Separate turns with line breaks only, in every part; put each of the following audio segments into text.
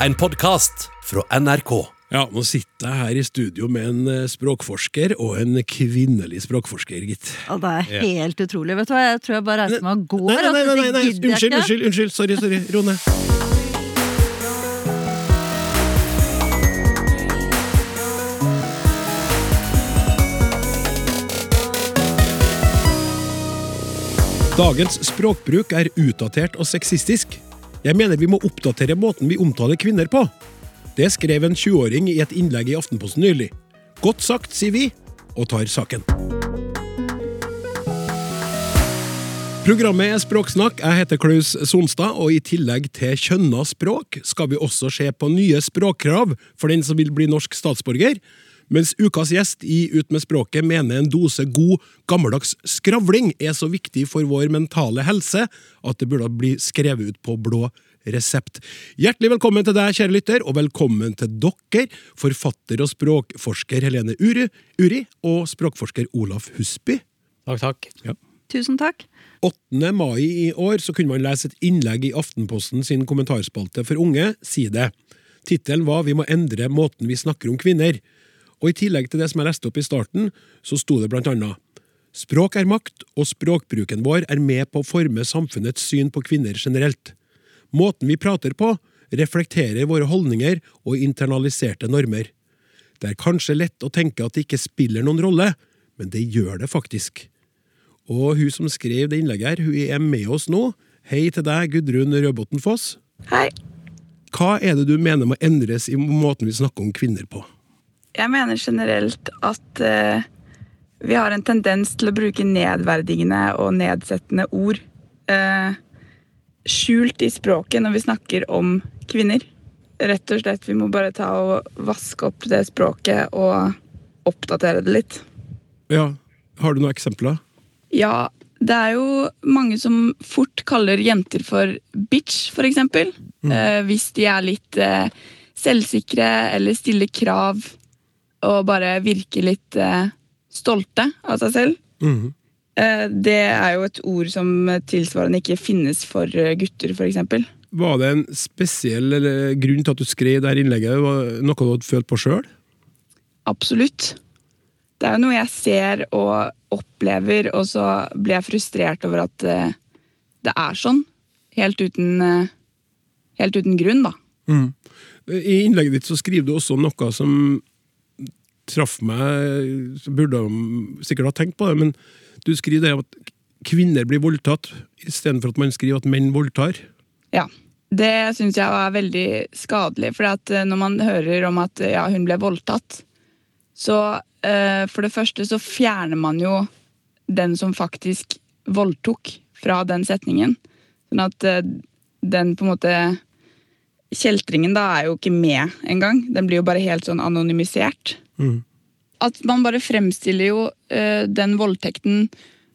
En podkast fra NRK.
Ja, nå sitter jeg her i studio med en eh, språkforsker og en kvinnelig språkforsker, gitt.
Ja, det er helt utrolig. Vet du hva, Jeg tror jeg bare reiser meg og går.
Nei, nei, nei,
altså,
nei,
det
nei,
gidder
unnskyld, unnskyld, unnskyld, sorry, sorry, ro ned. Dagens språkbruk er utdatert og sexistisk. Jeg mener vi må oppdatere måten vi omtaler kvinner på. Det skrev en 20-åring i et innlegg i Aftenposten nylig. Godt sagt, sier vi, og tar saken. Programmet er Språksnakk. Jeg heter Klaus Sonstad, og i tillegg til kjønna språk skal vi også se på nye språkkrav for den som vil bli norsk statsborger. Mens ukas gjest i Ut med språket mener en dose god, gammeldags skravling er så viktig for vår mentale helse at det burde bli skrevet ut på blå resept. Hjertelig velkommen til deg, kjære lytter, og velkommen til dere, forfatter og språkforsker Helene Uri, Uri og språkforsker Olaf Husby.
Takk, takk.
Ja.
Tusen takk.
8. mai i år så kunne man lese et innlegg i Aftenposten sin kommentarspalte for unge, si det. Tittelen var Vi må endre måten vi snakker om kvinner. Og i tillegg til det som jeg leste opp i starten, så sto det blant annet Språk er makt, og språkbruken vår er med på å forme samfunnets syn på kvinner generelt. Måten vi prater på, reflekterer våre holdninger og internaliserte normer. Det er kanskje lett å tenke at det ikke spiller noen rolle, men det gjør det faktisk. Og hun som skrev det innlegget her, hun er med oss nå. Hei til deg, Gudrun Rødbotn Foss.
Hei.
Hva er det du mener må endres i måten vi snakker om kvinner på?
Jeg mener generelt at eh, vi har en tendens til å bruke nedverdigende og nedsettende ord eh, skjult i språket når vi snakker om kvinner. Rett og slett, Vi må bare ta og vaske opp det språket og oppdatere det litt.
Ja, Har du noen eksempler?
Ja, det er jo mange som fort kaller jenter for bitch, for eksempel. Eh, hvis de er litt eh, selvsikre eller stiller krav og bare virke litt eh, stolte av seg selv.
Mhm.
Eh, det er jo et ord som tilsvarende ikke finnes for eh, gutter, eksempel.
Var det en spesiell eller, grunn til at du skrev det her innlegget? Var det noe du hadde følt på sjøl?
Absolutt. Det er jo noe jeg ser og opplever, og så blir jeg frustrert over at eh, det er sånn. Helt uten, eh, helt uten grunn, da.
I innlegget ditt så skriver du også noe som traff meg, så burde de sikkert ha tenkt på det, men du skriver det at kvinner blir voldtatt, istedenfor at man skriver at menn voldtar.
Ja. Det syns jeg var veldig skadelig. For at eh, når man hører om at ja, hun ble voldtatt, så eh, for det første så fjerner man jo den som faktisk voldtok, fra den setningen. Sånn at eh, den på en måte Kjeltringen da er jo ikke med engang. Den blir jo bare helt sånn anonymisert.
Mhm.
At man bare fremstiller jo uh, den voldtekten,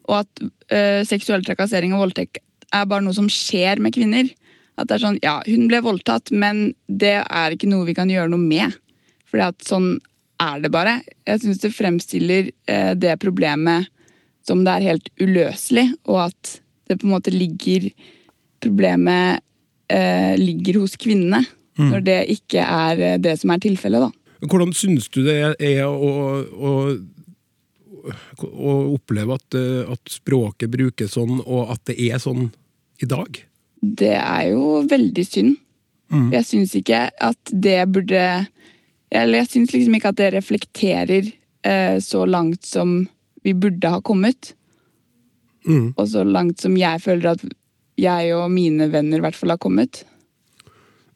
og at uh, seksuell trakassering og voldtekt er bare noe som skjer med kvinner. At det er sånn, ja, hun ble voldtatt, men det er ikke noe vi kan gjøre noe med. Fordi at sånn er det bare. Jeg syns det fremstiller eh, det problemet som det er helt uløselig, og at det på en måte ligger Problemet eh, ligger hos kvinnene, når det ikke er det som er tilfellet, da.
Hvordan synes du det er å, å, å oppleve at, eh, at språket brukes sånn, og at det er sånn i dag?
Det er jo veldig synd. Jeg syns ikke at det burde Eller jeg syns liksom ikke at det reflekterer eh, så langt som vi burde ha kommet.
Mm.
Og så langt som jeg føler at jeg og mine venner i hvert fall har kommet.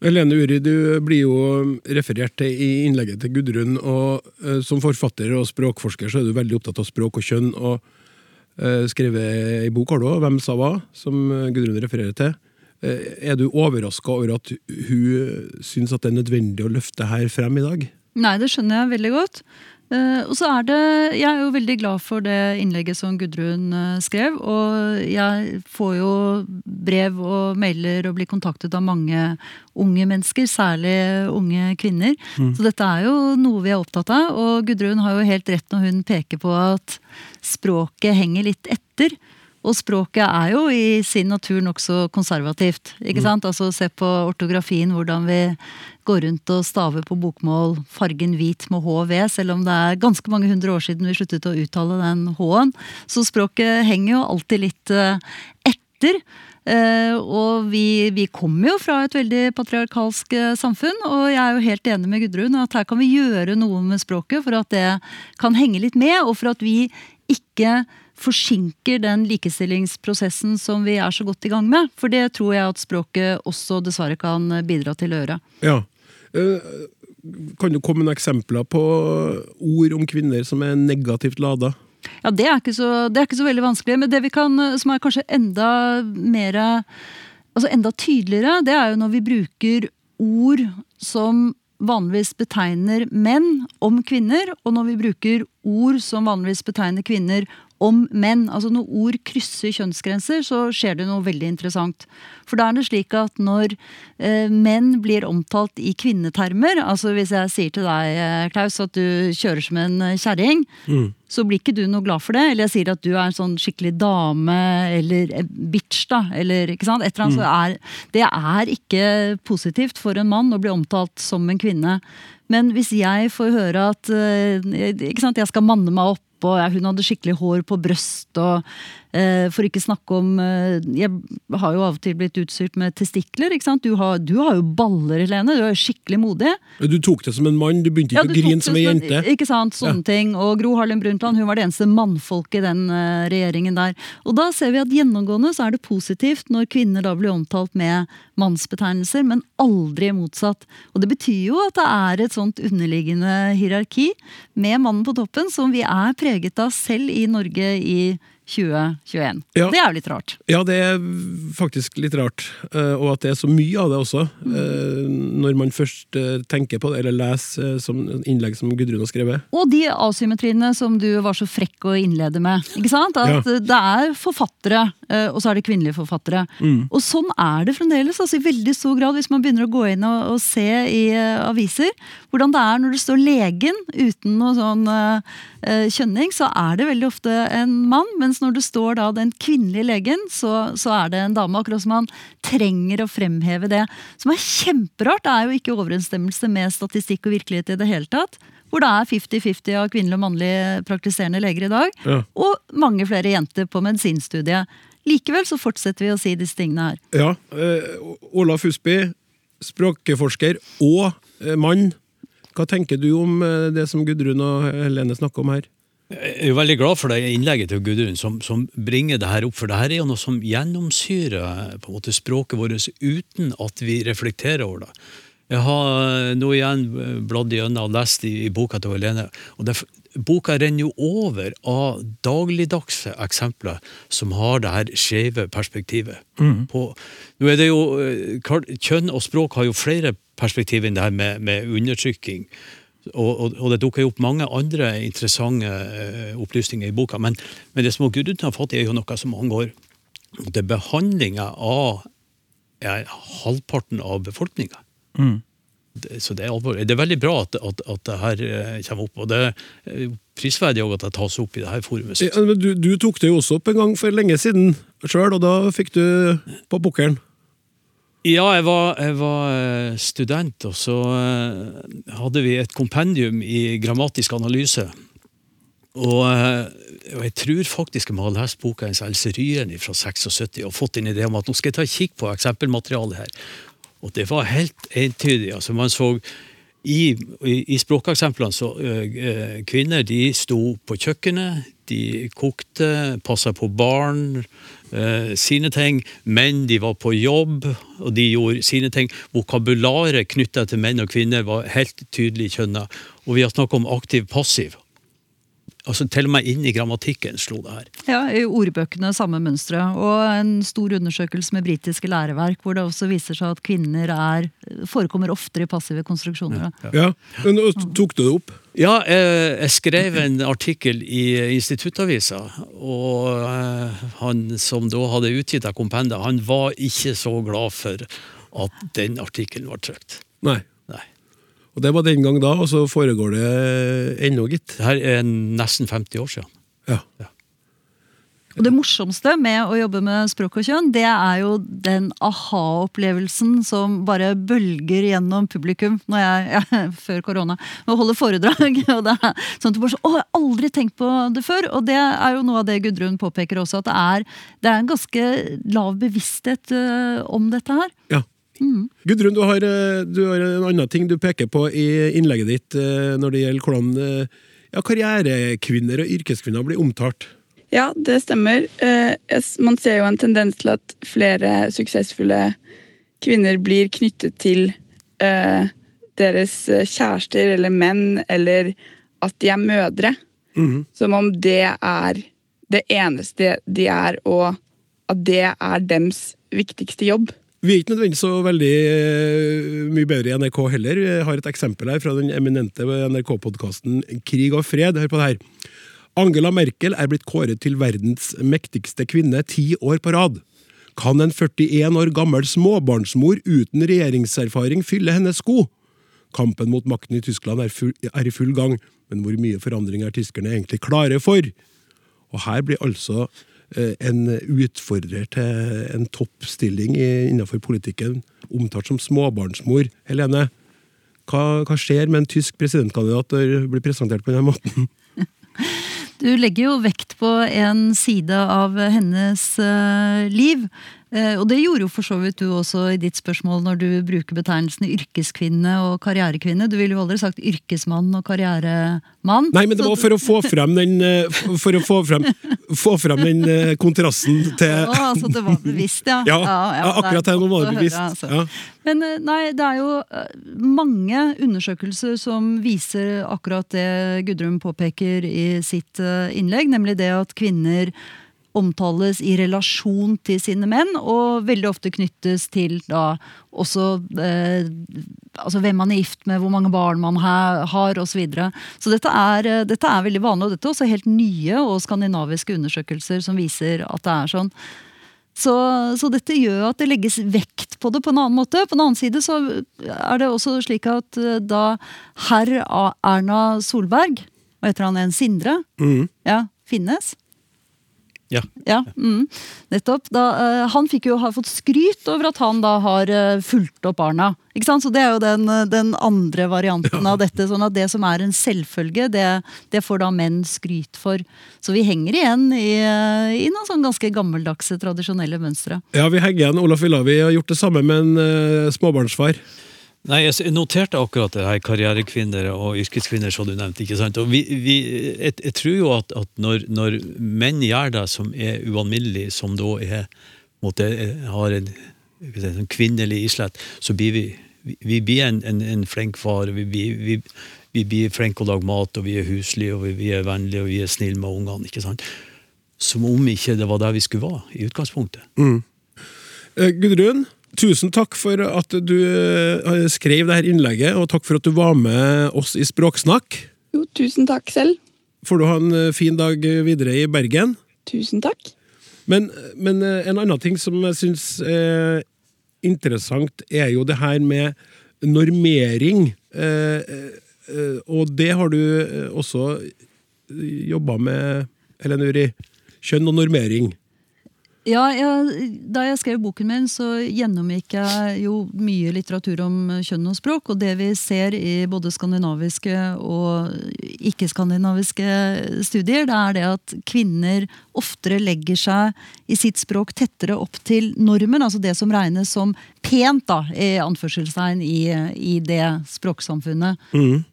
Helene Uri, du blir jo referert til i innlegget til Gudrun, og uh, som forfatter og språkforsker så er du veldig opptatt av språk og kjønn, og uh, skrevet ei bok har du også, 'Hvem sa hva?', som eh, Gudrun refererer til. Uh, er du overraska over at hun syns at det er nødvendig å løfte her frem i dag?
Nei, det skjønner jeg veldig godt. Eh, og så er det Jeg er jo veldig glad for det innlegget som Gudrun uh, skrev. Og jeg får jo brev og mailer og blir kontaktet av mange unge mennesker, særlig unge kvinner. Så dette er jo noe vi er opptatt av. Og Gudrun har jo helt rett når hun peker på at språket henger litt etter. Og språket er jo i sin natur nokså konservativt. ikke sant? Altså Se på ortografien, hvordan vi går rundt og staver på bokmål fargen hvit med HV, selv om det er ganske mange hundre år siden vi sluttet å uttale den H-en. Så språket henger jo alltid litt eh, etter. Uh, og vi, vi kommer jo fra et veldig patriarkalsk eh, samfunn, og jeg er jo helt enig med Gudrun at her kan vi gjøre noe med språket for at det kan henge litt med, og for at vi ikke forsinker den likestillingsprosessen som vi er så godt i gang med. For det tror jeg at språket også dessverre kan bidra til å gjøre.
Ja. Eh, Kan du komme med eksempler på ord om kvinner som er negativt lada?
Ja, det er, ikke så, det er ikke så veldig vanskelig. Men det vi kan, som er kanskje enda mer Altså enda tydeligere, det er jo når vi bruker ord som vanligvis betegner menn om kvinner, og når vi bruker ord som vanligvis betegner kvinner om menn. Altså Når ord krysser kjønnsgrenser, så skjer det noe veldig interessant. For da er det slik at når eh, menn blir omtalt i kvinnetermer, altså hvis jeg sier til deg, eh, Klaus, at du kjører som en kjerring, mm. så blir ikke du noe glad for det. Eller jeg sier at du er en sånn skikkelig dame, eller eh, bitch, da. Eller ikke sant. Et eller annet, så er, det er ikke positivt for en mann å bli omtalt som en kvinne. Men hvis jeg får høre at eh, sant, jeg skal manne meg opp, ja, hun hadde skikkelig hår på brøst, og for ikke snakke om eh, Jeg har jo av og til blitt utstyrt med testikler. ikke sant? Du har, du har jo baller, Helene. Du er skikkelig modig.
Du tok det som en mann, du begynte ikke
du
å grine som ei jente.
Ikke sant, sånne ting. Og Gro Harlem Brundtland hun var det eneste mannfolket i den eh, regjeringen der. Og da ser vi at gjennomgående så er det positivt når kvinner da blir omtalt med mannsbetegnelser, men aldri motsatt. Og det betyr jo at det er et sånt underliggende hierarki med mannen på toppen som vi er preget av selv i Norge i 2021.
Ja.
Det er jo litt rart.
Ja, det er faktisk litt rart. eh, Og at det er så mye av det også.
Mm.
eh, Når man først eh, tenker på det, eller leser som innlegg som Gudrun har skrevet.
Og de asymmetriene som du var så frekk å innlede med. ikke sant? At
Ja.
Det er forfattere, og så er det kvinnelige forfattere. Og sånn er det fremdeles. altså i veldig stor grad, Hvis man begynner å gå inn og, og se i uh, aviser hvordan det er når det står 'legen' uten noe sånn uh, eh, kjønning, så er det veldig ofte en mann. Mens når det står da den kvinnelige legen, så, så er det en dame. Akkurat som man trenger å fremheve det. Som er kjemperart. Det er jo ikke overensstemmelse med statistikk og virkelighet i det hele tatt. Hvor det er 50-50 av kvinnelige og mannlige praktiserende leger i dag.
Ja.
Og mange flere jenter på medisinstudiet. Likevel så fortsetter vi å si disse tingene her.
Ja, eh, Olaf Husby, språkforsker og eh, mann. Hva tenker du om eh, det som Gudrun og Helene snakker om her?
Jeg er veldig glad for det innlegget til Gudrun som, som bringer det her opp, for det her er jo noe som gjennomsyrer på en måte språket vårt uten at vi reflekterer over det. Jeg har nå igjen bladd gjennom og lest i, i boka til Helene. og det, Boka renner jo over av dagligdagse eksempler som har det her skjeve perspektivet. På, nå er det jo, eh, Kjønn og språk har jo flere perspektiv enn det her med, med undertrykking. Og, og, og det dukker jo opp mange andre interessante eh, opplysninger i boka. Men, men det som Gudrun tar fatt i, er jo noe som angår det behandlinga av ja, halvparten av befolkninga. Det- Så det er alvorlig. Det er veldig bra at, at, at det her eh, kommer opp. Og det er prisverdig også at det tas opp i det her forumet.
Ja, men Du, du tok det jo også opp en gang for lenge siden sjøl, og da fikk du på pukkelen.
Ja, jeg var, jeg var eh, student, og så eh, hadde vi et kompendium i grammatisk analyse. Og, eh, og jeg tror faktisk jeg må ha lest boka hennes Else Ryen fra 76 og fått en idé om at nå skal jeg ta en kikk på eksempelmaterialet her. Og det var helt entydig. altså Man så i, i, språkeksemplene så eh, Kvinner de sto på kjøkkenet, de kokte, passa på barn, eh, sine ting. Menn de var på jobb, og de gjorde sine ting. Vokabularet knytta til menn og kvinner var helt tydelig kjønna. Og vi har snakka om aktiv-passiv. Altså Til og med inn i grammatikken slo det her.
Ja, I ordbøkene samme mønstre. Og en stor undersøkelse med britiske læreverk hvor det også viser seg at kvinner er, forekommer oftere i passive konstruksjoner. Ja,
Ja. ja. Nå tok du det opp?
Ja, jeg, jeg skrev en artikkel i Instituttavisa, og eh, han som da hadde utgitt av kompendet, han var ikke så glad for at den artikkelen var trykt.
Nei. Og det var den gang da, og så foregår det ennå, gitt.
Det her er nesten 50 år siden.
Ja.
Ja.
Og det morsomste med å jobbe med språk og kjønn, det er jo den aha-opplevelsen som bare bølger gjennom publikum når jeg, ja, før korona, og holder foredrag. og det er sånn at du bare så, Å, jeg har aldri tenkt på det før! Og det er jo noe av det Gudrun påpeker også, at det er, det er en ganske lav bevissthet øh, om dette her.
Ja. Gudrun, du har, eh, du har en annen ting du peker på i innlegget ditt eh, når det gjelder hvordan eh, ja, karrierekvinner og yrkeskvinner blir omtalt.
Ja, det stemmer. Man ser jo en tendens til at flere suksessfulle kvinner blir knyttet til deres kjærester eller menn, eller at de er mødre.
Mm.
Som om det er det eneste de er, og at det er dems viktigste jobb.
Vi er ikke nødvendigvis så veldig eh, mye bedre i NRK heller. Jeg har et eksempel her fra den eminente NRK-podkasten Krig og fred. Hør på det her. Angela Merkel er blitt kåret til verdens mektigste kvinne ti år på rad. Kan en 41 år gammel småbarnsmor uten regjeringserfaring fylle hennes sko? Kampen mot makten i Tyskland er, full, er i full gang, men hvor mye forandring er tyskerne egentlig klare for? Og her blir altså en utfordrer til en toppstilling innenfor politikken omtalt som småbarnsmor. Helene, hva, hva skjer med en tysk presidentkandidat når blir presentert på denne måten?
Du legger jo vekt på en side av hennes eh, liv. Eh, og det gjorde jo for så vidt du også i ditt spørsmål når du bruker betegnelsene yrkeskvinne og karrierekvinne. Du ville jo aldri sagt yrkesmann og karrieremann.
Nei, men det var for å få frem den, eh, for å få frem, få frem den eh, kontrasten til
Å, altså det var bevisst, ja.
Ja,
ja, ja
akkurat her nå var det bevisst.
altså.
Ja.
Men nei, det er jo mange undersøkelser som viser akkurat det Gudrun påpeker i sitt innlegg, nemlig det at kvinner omtales i relasjon til sine menn, og veldig ofte knyttes til da også eh, altså hvem man er gift med, hvor mange barn man ha, har osv. Så, videre. så dette er, eh, dette er veldig vanlig, og dette er også helt nye og skandinaviske undersøkelser som viser at det er sånn. Så, så dette gjør at det legges vekt på det på en annen måte. På en annen side så er det også slik at eh, da herr Erna Solberg, og heter han, en Sindre,
mm.
ja, finnes,
Ja.
ja, mm, nettopp. Da, uh, han fikk jo ha fått skryt over at han da har uh, fulgt opp barna. Ikke sant? Så Det er jo den, eh, den andre varianten av dette. sånn at Det som er en selvfølge, det, det får da menn skryt for. Så vi henger igjen i, i noen sånn ganske gammeldagse, tradisjonelle mønstre.
ja, vi henger igjen. Olaf Villavi har gjort det samme med en uh, småbarnsfar.
Nei, jeg noterte akkurat det her, karrierekvinner og yrkeskvinner, som du nevnte. ikke sant? Og vi, vi, jeg, jeg tror jo at, at når, når menn gjør det som er ualminnelig, som da er, måtte, har en, si, en kvinnelig islett, så blir vi, vi, blir en, en, en flink far. Vi, vi, blir flinke å lage mat, og vi er huslige, og vi, er vennlige, og vi er snille med ungene. ikke sant? Som om ikke det var der vi skulle være i utgangspunktet.
Eh, Gudrun, tusen takk for at du eh, skrev dette innlegget, og takk for at du var med oss i Språksnakk.
Jo, tusen takk selv.
Får du ha en eh, fin dag videre i Bergen.
Tusen takk.
Men, men eh, en annen ting som jeg syns er interessant, er jo det her med normering. Og det har du også jobba med, Helen Uri. Kjønn og normering.
Ja, jeg, Da jeg skrev boken min, så gjennomgikk jeg jo mye litteratur om kjønn og språk. Og det vi ser i både skandinaviske og ikke-skandinaviske studier, det er det at kvinner oftere legger seg i sitt språk tettere opp til normen. Altså det som regnes som pent, da, i anførselstegn, i, i det språksamfunnet.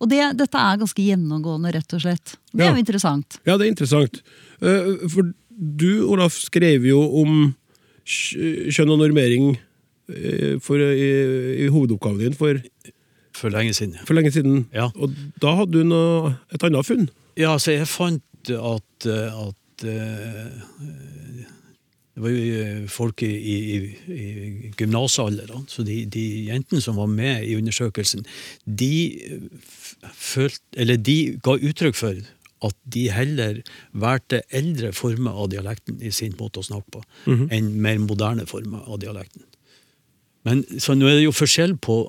Og det, dette er ganske gjennomgående, rett og slett. Det er jo interessant.
Ja, det er interessant. Eh, For du, Olaf, skrev jo om kj- kjønn og normering eh, for, i, i hovedoppgaven din for,
For lenge siden.
for lenge siden.
Ja.
Og da hadde du noe, et annet funn.
Ja, så jeg fant at, eh, at uh, det var jo folk i, i, i gymnasalder, så de, de jentene som var med i undersøkelsen, de, følte, eller de ga uttrykk for at de heller valgte eldre former av dialekten i sin måte å snakke på, enn mer moderne former av dialekten. Men så nå er det jo forskjell på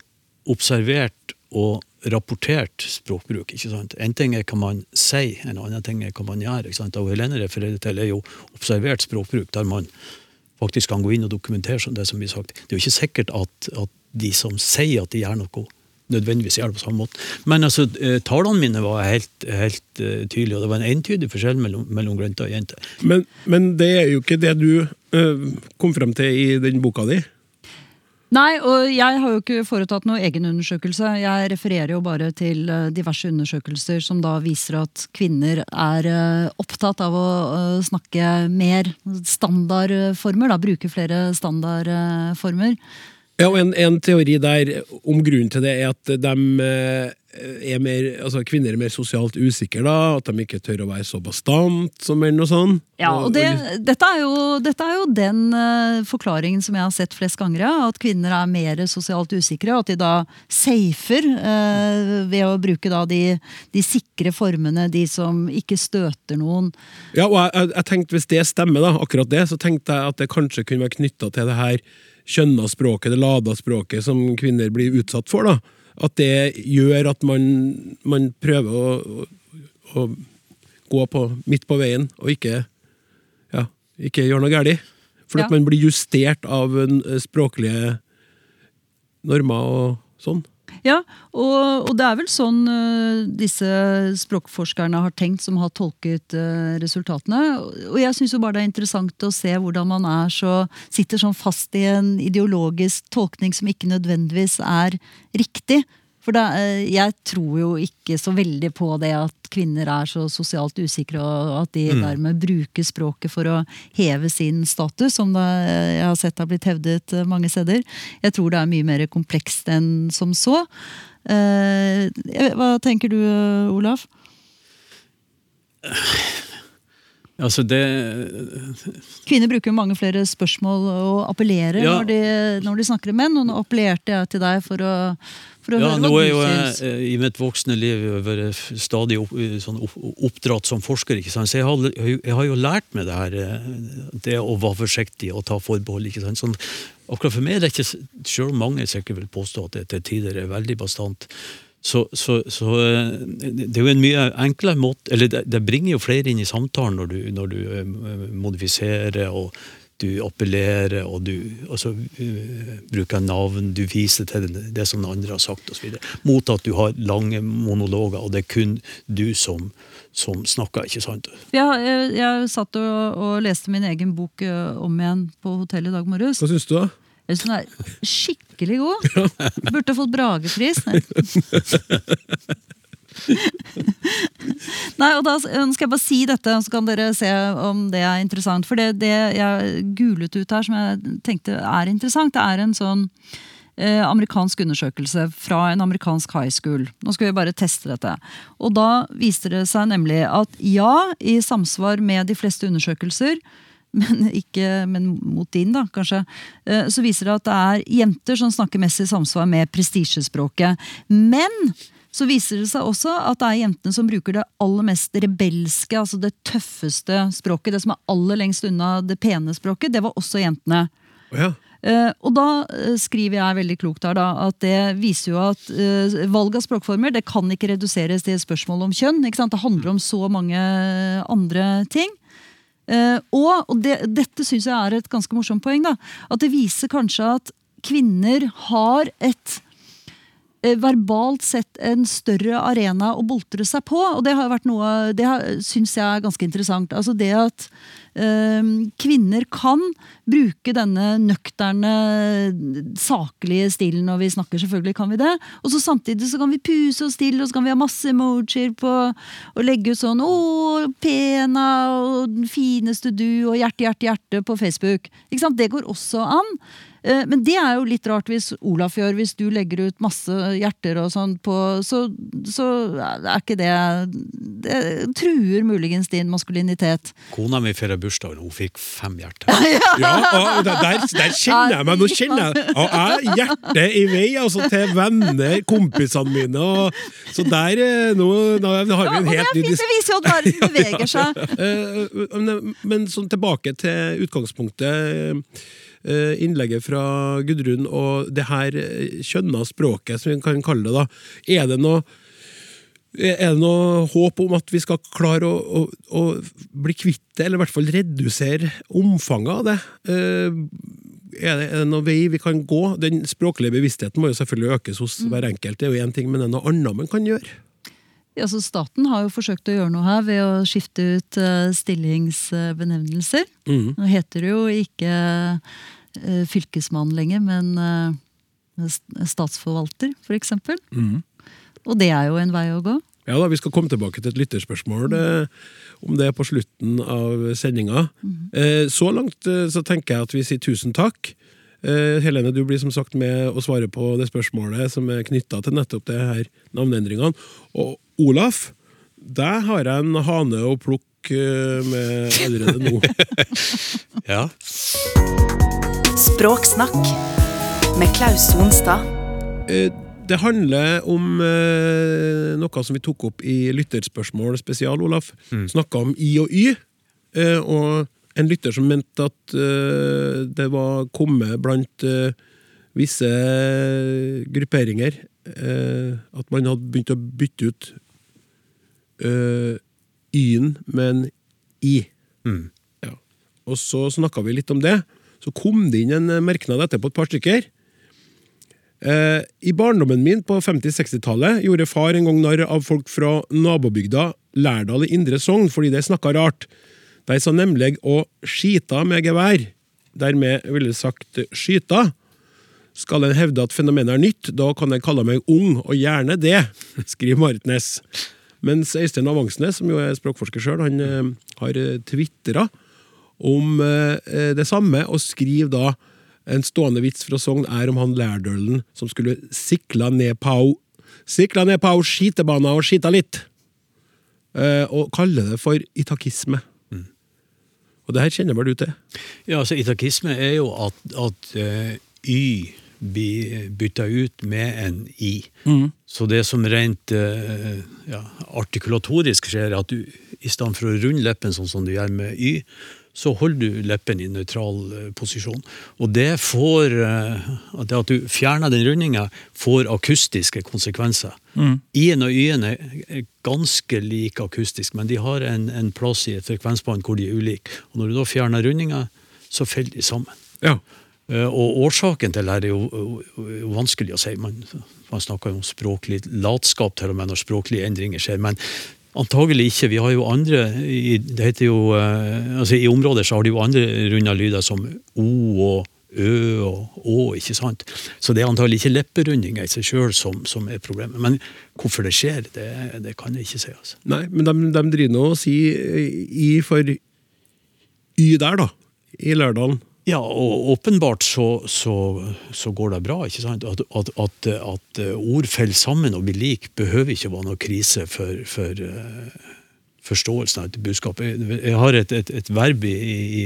observert og rapportert språkbruk. ikke sant? En ting er hva man sier, en annen ting er hva man gjør. ikke sant? Og Helene refererer til er jo observert språkbruk, der man faktisk kan gå inn og dokumentere det som blir sagt. Det er jo ikke sikkert at, at de som sier at de gjør noe, nødvendigvis gjør det på samme måte. Men altså, eh, tallene mine var helt, helt uh, tydelige, og det var en entydig forskjell mellom, mellom grønter og jenter.
Men, men det er jo ikke det du øh, kom frem til i den boka di.
Nei, og jeg har jo ikke foretatt noen egen undersøkelse. Jeg refererer jo bare til eh, diverse undersøkelser som da viser at kvinner er eh, opptatt av å eh, snakke mer standardformer, da bruke flere standardformer.
Ja, og en, en teori der om grunnen til det er at de eh, er mer, altså kvinner er mer sosialt usikre, da, at de ikke tør å være så bastant som menn og sånn.
Ja, og det, dette, er jo, dette er jo den uh, forklaringen som jeg har sett flest ganger, ja, at kvinner er mer sosialt usikre, og at de da safer uh, ved å bruke da de, de, sikre formene, de som ikke støter noen.
Ja, og jeg, jeg, jeg tenkte hvis det stemmer, da, akkurat det, så tenkte jeg at det kanskje kunne være knytta til det her skjønna språket, det lada språket som kvinner blir utsatt for. da at det gjør at man, man prøver å, å, gå på, midt på veien og ikke, ja, ikke gjør noe galt. For ja. at man blir justert av språklige normer og sånn.
Ja, og, og, det er vel sånn uh, disse språkforskerne har tenkt, som har tolket uh, resultatene. Og jeg syns bare det er interessant å se hvordan man er så, sitter sånn fast i en ideologisk tolkning som ikke nødvendigvis er riktig. For da, uh, jeg tror jo ikke så veldig på det at kvinner er så sosialt usikre, og at de mm. dermed bruker språket for å heve sin status, som det, jeg har sett har blitt hevdet mange steder. Jeg tror det er mye mer komplekst enn som så. Eh, hva tenker du, Olaf?
Altså det
Kvinner bruker jo mange flere spørsmål og appellerer ja. når, de, når, de, snakker med menn. Og nå appellerte jeg til deg for å, for å
ja,
høre
hva
du
syns. Jeg, I mitt voksne liv har jeg stadig opp, sånn oppdratt som forsker. ikke sant? Så jeg har, jeg har, jo lært meg det her, eh, det å være forsiktig og ta forbehold. ikke sant? Sånn, akkurat for meg er det ikke, selv om mange sikkert vil påstå at det til tider er veldig bastant, så, så, så, eh, det er jo en mye enklere måte Eller det, det bringer jo flere inn i samtalen når du, når du eh, modifiserer og du appellerer og du altså, uh, bruker navn, du viser til det, det som andre har sagt osv. Mot at du har lange monologer, og det er kun du som, som snakker. ikke sant?
Ja, jeg, jeg satt og, og, leste min egen bok om igjen på hotellet i dag morges.
Hva syns du, da?
Jeg syns den er skikkelig god. Burde fått Bragepris. Nei, og da skal jeg bare si dette, så kan dere se om det er interessant. For det, det jeg gulet ut her som jeg tenkte er interessant, det er en sånn eh, amerikansk undersøkelse fra en amerikansk high school. Nå skal vi bare teste dette. Og da viste det seg nemlig at ja, i samsvar med de fleste undersøkelser, men, ikke, men mot din, da, kanskje, eh, så viser det at det er jenter som snakker mest i samsvar med prestisjespråket. Men så viser det seg også at det er jentene som bruker det aller mest rebelske, altså det tøffeste språket. Det som er aller lengst unna det pene språket. Det var også jentene.
Ja.
Uh, og da uh, skriver jeg veldig klokt her da, at det viser jo at uh, valg av språkformer det kan ikke reduseres til spørsmål om kjønn. Det handler om så mange andre ting. Og, og det, dette syns jeg er et ganske morsomt poeng. da, At det viser kanskje at kvinner har et verbalt sett en større arena å boltre seg på. Og det har vært noe, det syns jeg er ganske interessant. Altså det at Ehm, kvinner kan bruke denne nøkterne, saklige stilen når vi snakker. selvfølgelig kan vi det. Og så samtidig så kan vi puse oss til, og så kan vi ha masse emojier på og legge ut sånn 'Å, pena', og 'den fineste du', og 'hjerte, hjerte, hjerte' på Facebook. Ikke sant? Det går også an. Eh, men det er jo litt rart hvis Olaf gjør, hvis du legger ut masse hjerter og sånn på så, så, er ikke det Det truer muligens din maskulinitet.
Kona mi feirer bursdag, og hun fikk fem hjerter.
ja, og der, der, kjenner jeg meg! Nå kjenner jeg og jeg hjertet i vei altså, til venner, kompisene mine. Og, så der eh, nå, nå har vi en helt ny
Det viser jo at verden beveger seg.
men, men sånn tilbake til utgangspunktet eh, innlegget fra Gudrun og det her eh, kjønna språket, som vi kan kalle det. da. Er det noe er det noe håp om at vi skal klare å, å, å bli kvitt det, eller i hvert fall redusere omfanget av det? Eh, er det, er det noen vei vi kan gå? Den språklige bevisstheten må jo selvfølgelig økes hos hver enkelt, det er jo én ting, men det er noe annet man kan gjøre?
Ja, så Staten har jo forsøkt å gjøre noe her ved å skifte ut eh, stillingsbenevnelser.
Mm.
Nå heter det jo ikke eh, fylkesmann lenger, men eh, statsforvalter, for eksempel.
Mm.
Og det er jo en vei å gå.
Ja da, Vi skal komme tilbake til et lytterspørsmål eh, om det på slutten av sendinga. Eh, så langt eh, så tenker jeg at vi sier tusen takk. Eh, Helene, du blir som sagt med å svare på det spørsmålet som er knytta til nettopp det her navneendringene. Og Olaf, der har jeg en hane å plukke eh, med allerede nå.
Ja.
Språksnakk med Klaus Sonstad.
Eh, Det handler om eh, noe som vi tok opp i lytterspørsmål spesial, Olaf. Snakka om i og y. Eh, og en lytter som mente at det var kommet blant visse grupperinger eh, at man hadde begynt å bytte ut eh, y-en med en i.
Mm.
Ja. Og så snakka vi litt om det. Så kom det inn en eh, merknad etterpå, et par stykker. Eh, I barndommen min på 50-60-tallet gjorde far en gang narr av folk fra nabobygda Lærdal i Indre Sogn fordi de snakka rart. De sa nemlig å skita med gevær. Dermed ville sagt skyta. Skal en hevde at fenomenet er nytt, da kan en kalle meg ung, og gjerne det, skriver Marit Næss. Mens Øystein Avangsnes, som jo er språkforsker sjøl, han eh, har tvitra om eh, det samme, og skriver da en stående vits fra Sogn er om han lærdølen som skulle sikla ned pau Sikla ned pau skitebana og skita litt. Eh, og kaller det for itakisme. Og det her kjenner vel du til?
Ja, altså Itakisme er jo at, at uh, Y blir bytta ut med en I. Så det som rent uh, ja, artikulatorisk skjer, er at du i stedet for å runde leppen sånn som du gjør med Y, så holder du leppen i nøytral eh, posisjon. Og det får eh, Det at du fjerner den rundinga, får akustiske konsekvenser. I-en og Y-en er ganske like akustisk, men de har en, en plass i et frekvensbånd hvor de er ulike. Og når du da fjerner rundinga, så faller de sammen.
Ja.
Eh, Og årsaken til det her er jo vanskelig å si. Man, man snakker jo om språklig latskap til og med når språklige endringer skjer. Men antagelig ikke. Vi har jo andre i, det heter jo, eh, altså I områder så har de jo andre runde lyder som O og Ø og Å, ikke sant? Så det er antagelig ikke lepperundinger i seg sjøl som, som er problemet. Men hvorfor det skjer, det, det kan jeg ikke si. altså.
Nei, men de, de driver nå og sier i for y der, da. I Lærdalen.
Ja, og åpenbart så, så, så går det bra. ikke sant? At, at, at, at ord faller sammen og blir lik, behøver ikke være noe krise for, for uh, forståelsen av et budskap. Jeg, har et, et, et verb i, i,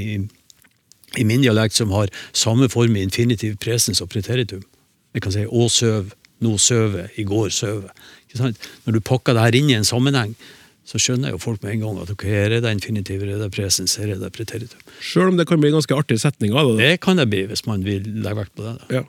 i min dialekt som har samme form i infinitiv presens og preteritum. Jeg kan si 'å søv', 'nå søve', 'i går søve'. Når du pakker det her inn i en sammenheng, så skjønner jo folk med en gang at ok, her er det infinitiv, her er det presens, her er det preteritum.
Sjøl om det kan bli ganske artige setninger. av det.
Kan det bli hvis man vil legge vekt på det. da.
Ja.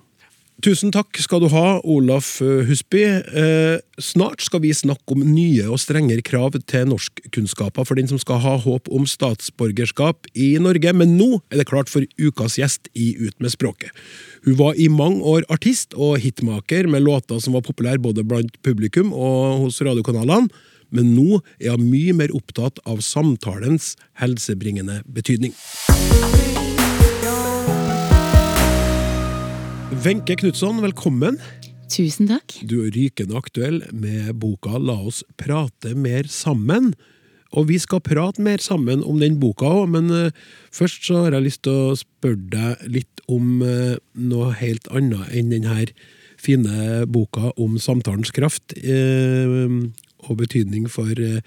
Tusen takk skal du ha, Olaf Husby. Eh, snart skal vi snakke om nye og strengere krav til norskkunnskaper for den som skal ha håp om statsborgerskap i Norge, men nå er det klart for ukas gjest i Ut med språket. Hun var i mange år artist og hitmaker med låter som var populære både blant publikum og hos radiokanalene, men nå er hun mye mer opptatt av samtalens helsebringende betydning. Wenche Knutson, velkommen.
Tusen takk.
Du er rykende aktuell med boka La oss prate mer sammen. Og vi skal prate mer sammen om den boka òg, men eh, først så har jeg lyst til å spørre deg litt om eh, noe helt annet enn denne fine boka om samtalens kraft eh, og betydning for eh,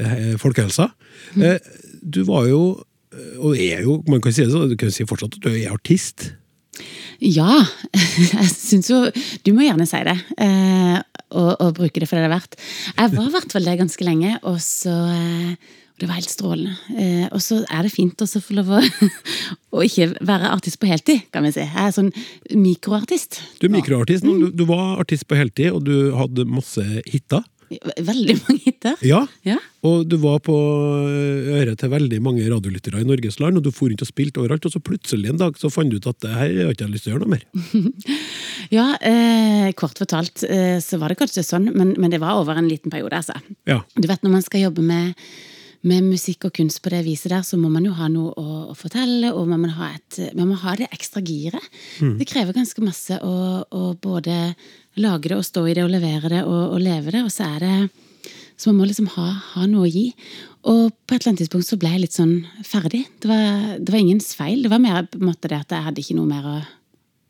eh, folkehelsa. Eh, du var jo, eh, og er jo, man kan si det sånn, du kan si fortsatt at du er artist.
Ja, jeg syns jo Du må gjerne si det. Eh, og, og bruke det for det det er verdt. Jeg var i hvert fall det ganske lenge, og så, Og det var helt strålende. Eh, og så er det fint også å få lov å, å ikke være artist på heltid, kan vi si. Jeg er sånn mikroartist.
Du er mikroartist. nå. Du, du var artist på heltid, og du hadde masse hiter.
Veldig mange hiter.
Ja,
Ja.
og du var på øret til veldig mange radiolyttere i Norges land, og du for rundt og spilte overalt, og så plutselig en dag så fant du ut at det her har ikke jeg lyst til å gjøre noe mer.
Ja, eh, kort fortalt eh, så var det kanskje sånn, men, men det var over en liten periode, altså.
Ja.
Du vet, når man skal jobbe med, med musikk og kunst på det viset der, så må man jo ha noe å, å fortelle, og man må ha, et, man må ha det ekstra giret. Det krever ganske masse å, å både lage det og stå i det og levere det og, og leve det, og så er det så man må liksom ha, ha noe å gi. Og på et eller annet tidspunkt så ble jeg litt sånn ferdig. Det var, det var ingens feil. Det var mer på en måte det at jeg hadde ikke noe mer å,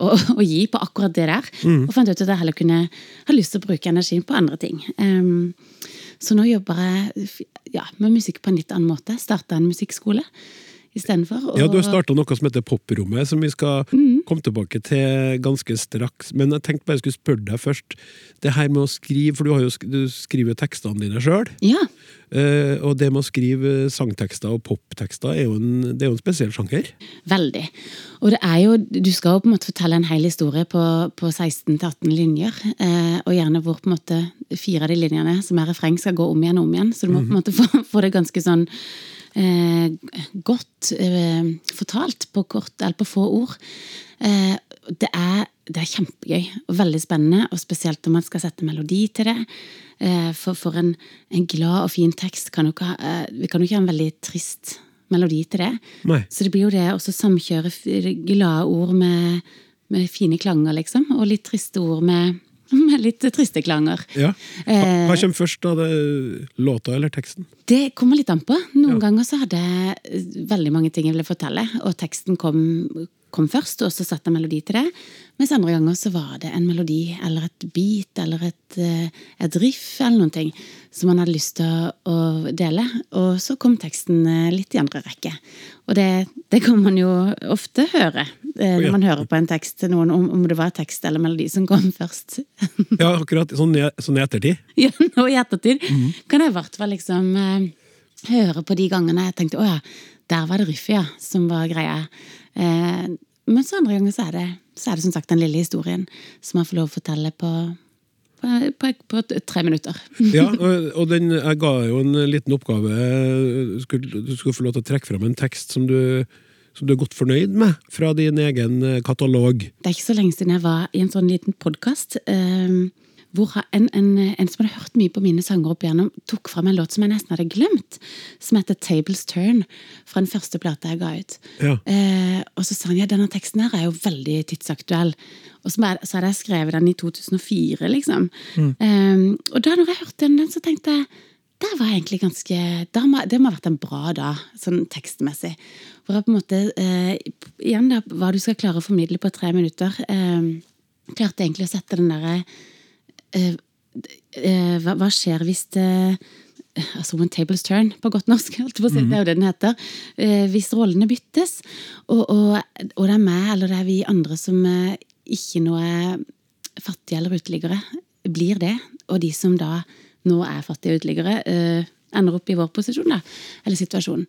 å, å gi på akkurat det der. Og fant ut at jeg heller kunne ha lyst til å bruke energien på andre ting. Um, så nå jobber jeg ja, med musikk på en litt annen måte. Starta en musikkskole istedenfor.
Ja, du har starta noe som heter Poprommet, som vi skal komme tilbake til ganske straks. Men jeg tenkte bare jeg skulle spørre deg først. Det her med å skrive, for du, har jo, du skriver jo tekstene dine sjøl.
Ja,
og det med å skrive sangtekster og poptekster er jo en, det er jo en spesiell sjanger.
veldig. Og det er jo, du skal jo på en måte fortelle en hel historie på, på 16-18 linjer. Uh, og gjerne hvor på en måte fire av de linjene som er refreng, skal gå om igjen og om igjen. Så du må på en måte få, få det ganske sånn godt eh, fortalt på kort, eller på få ord. Eh, det, er, det er kjempegøy og veldig spennende, og spesielt når man skal sette melodi til det. Eh, for for en, en glad og fin tekst kan jo ikke ha eh, Vi kan jo ikke ha en veldig trist melodi til det.
Nei.
Så det blir jo det å samkjøre glade ord med, med fine klanger, liksom. Og litt triste ord med, med litt triste klanger.
Ja. Hva,
Eh.
hva kommer først, da? Låta eller teksten?
Det kommer litt an på. Noen
Ja.
ganger så hadde jeg eh, veldig mange ting jeg ville fortelle, og teksten kom, kom først, og så satte jeg melodi til det. Mens andre ganger så var det en melodi eller et beat eller et, eh, et riff eller noen ting som man hadde lyst til å, dele. Og så kom teksten eh, litt i andre rekke. Og det, det kan man jo ofte høre eh, når man hører på en tekst til noen, om, om det var tekst eller melodi som kom først.
Ja, akkurat. Sånn i, sånn i ettertid.
Ja, nå i ettertid kan jeg i hvert fall liksom høre på de gangene jeg tenkte å ja, der var det riffet, ja, som var greia. Eh, men andre ganger så er, det, så er det som sagt den lille historien som man får lov å fortelle på, på, på, på tre minutter.
Ja, og, den, jeg ga jo en liten oppgave. Du skulle, du skulle få lov til å trekke fram en tekst som du, som du er godt fornøyd med, fra din egen katalog.
Det er ikke så lenge siden jeg var i en sånn liten podkast. Eh, hvor en, en, en som hadde hørt mye på mine sanger opp igjennom, tok fram en låt som jeg nesten hadde glemt, som heter Tables Turn, fra den første plata jeg ga ut.
Ja.
Eh, og så sa han ja, denne teksten her er jo veldig tidsaktuell. Og så, så hadde jeg skrevet den i 2004, liksom. Eh, og da når jeg hørte den, så tenkte jeg det var egentlig ganske Det må, det må ha vært en bra dag, sånn tekstmessig. Hvor jeg på en måte eh, Igjen, da, hva du skal klare å formidle på tre minutter. Eh, klarte egentlig å sette den derre hva, hva skjer hvis det Altså When Tables Turn, på godt norsk. på å si. Det er jo det den heter. Eh, hvis rollene byttes, og, og, og det er meg eller det er vi andre som eh, ikke nå er fattige eller uteliggere, blir det. Og de som da nå er fattige uteliggere, eh, ender opp i vår posisjon, da, eller situasjon.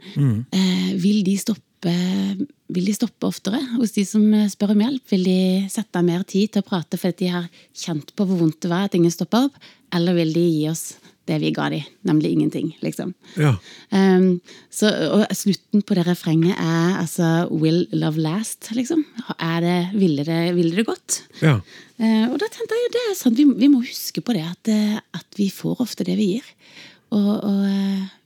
Eh, vil, de stoppe, vil de stoppe oftere hos de som eh, spør om hjelp? Vil de sette av mer tid til å prate fordi de har kjent på hvor vondt det var at ingen stoppa opp? Eller vil de gi oss det vi ga dem, nemlig ingenting, liksom?
Ja.
Um, så, og slutten på det refrenget er altså 'Will love last', liksom. Er det, ville, det, ville det godt?
ja.
Uh, og da tenkte jeg det er sant, vi, vi må huske på det, at, eh, at vi får ofte det vi gir. Og, og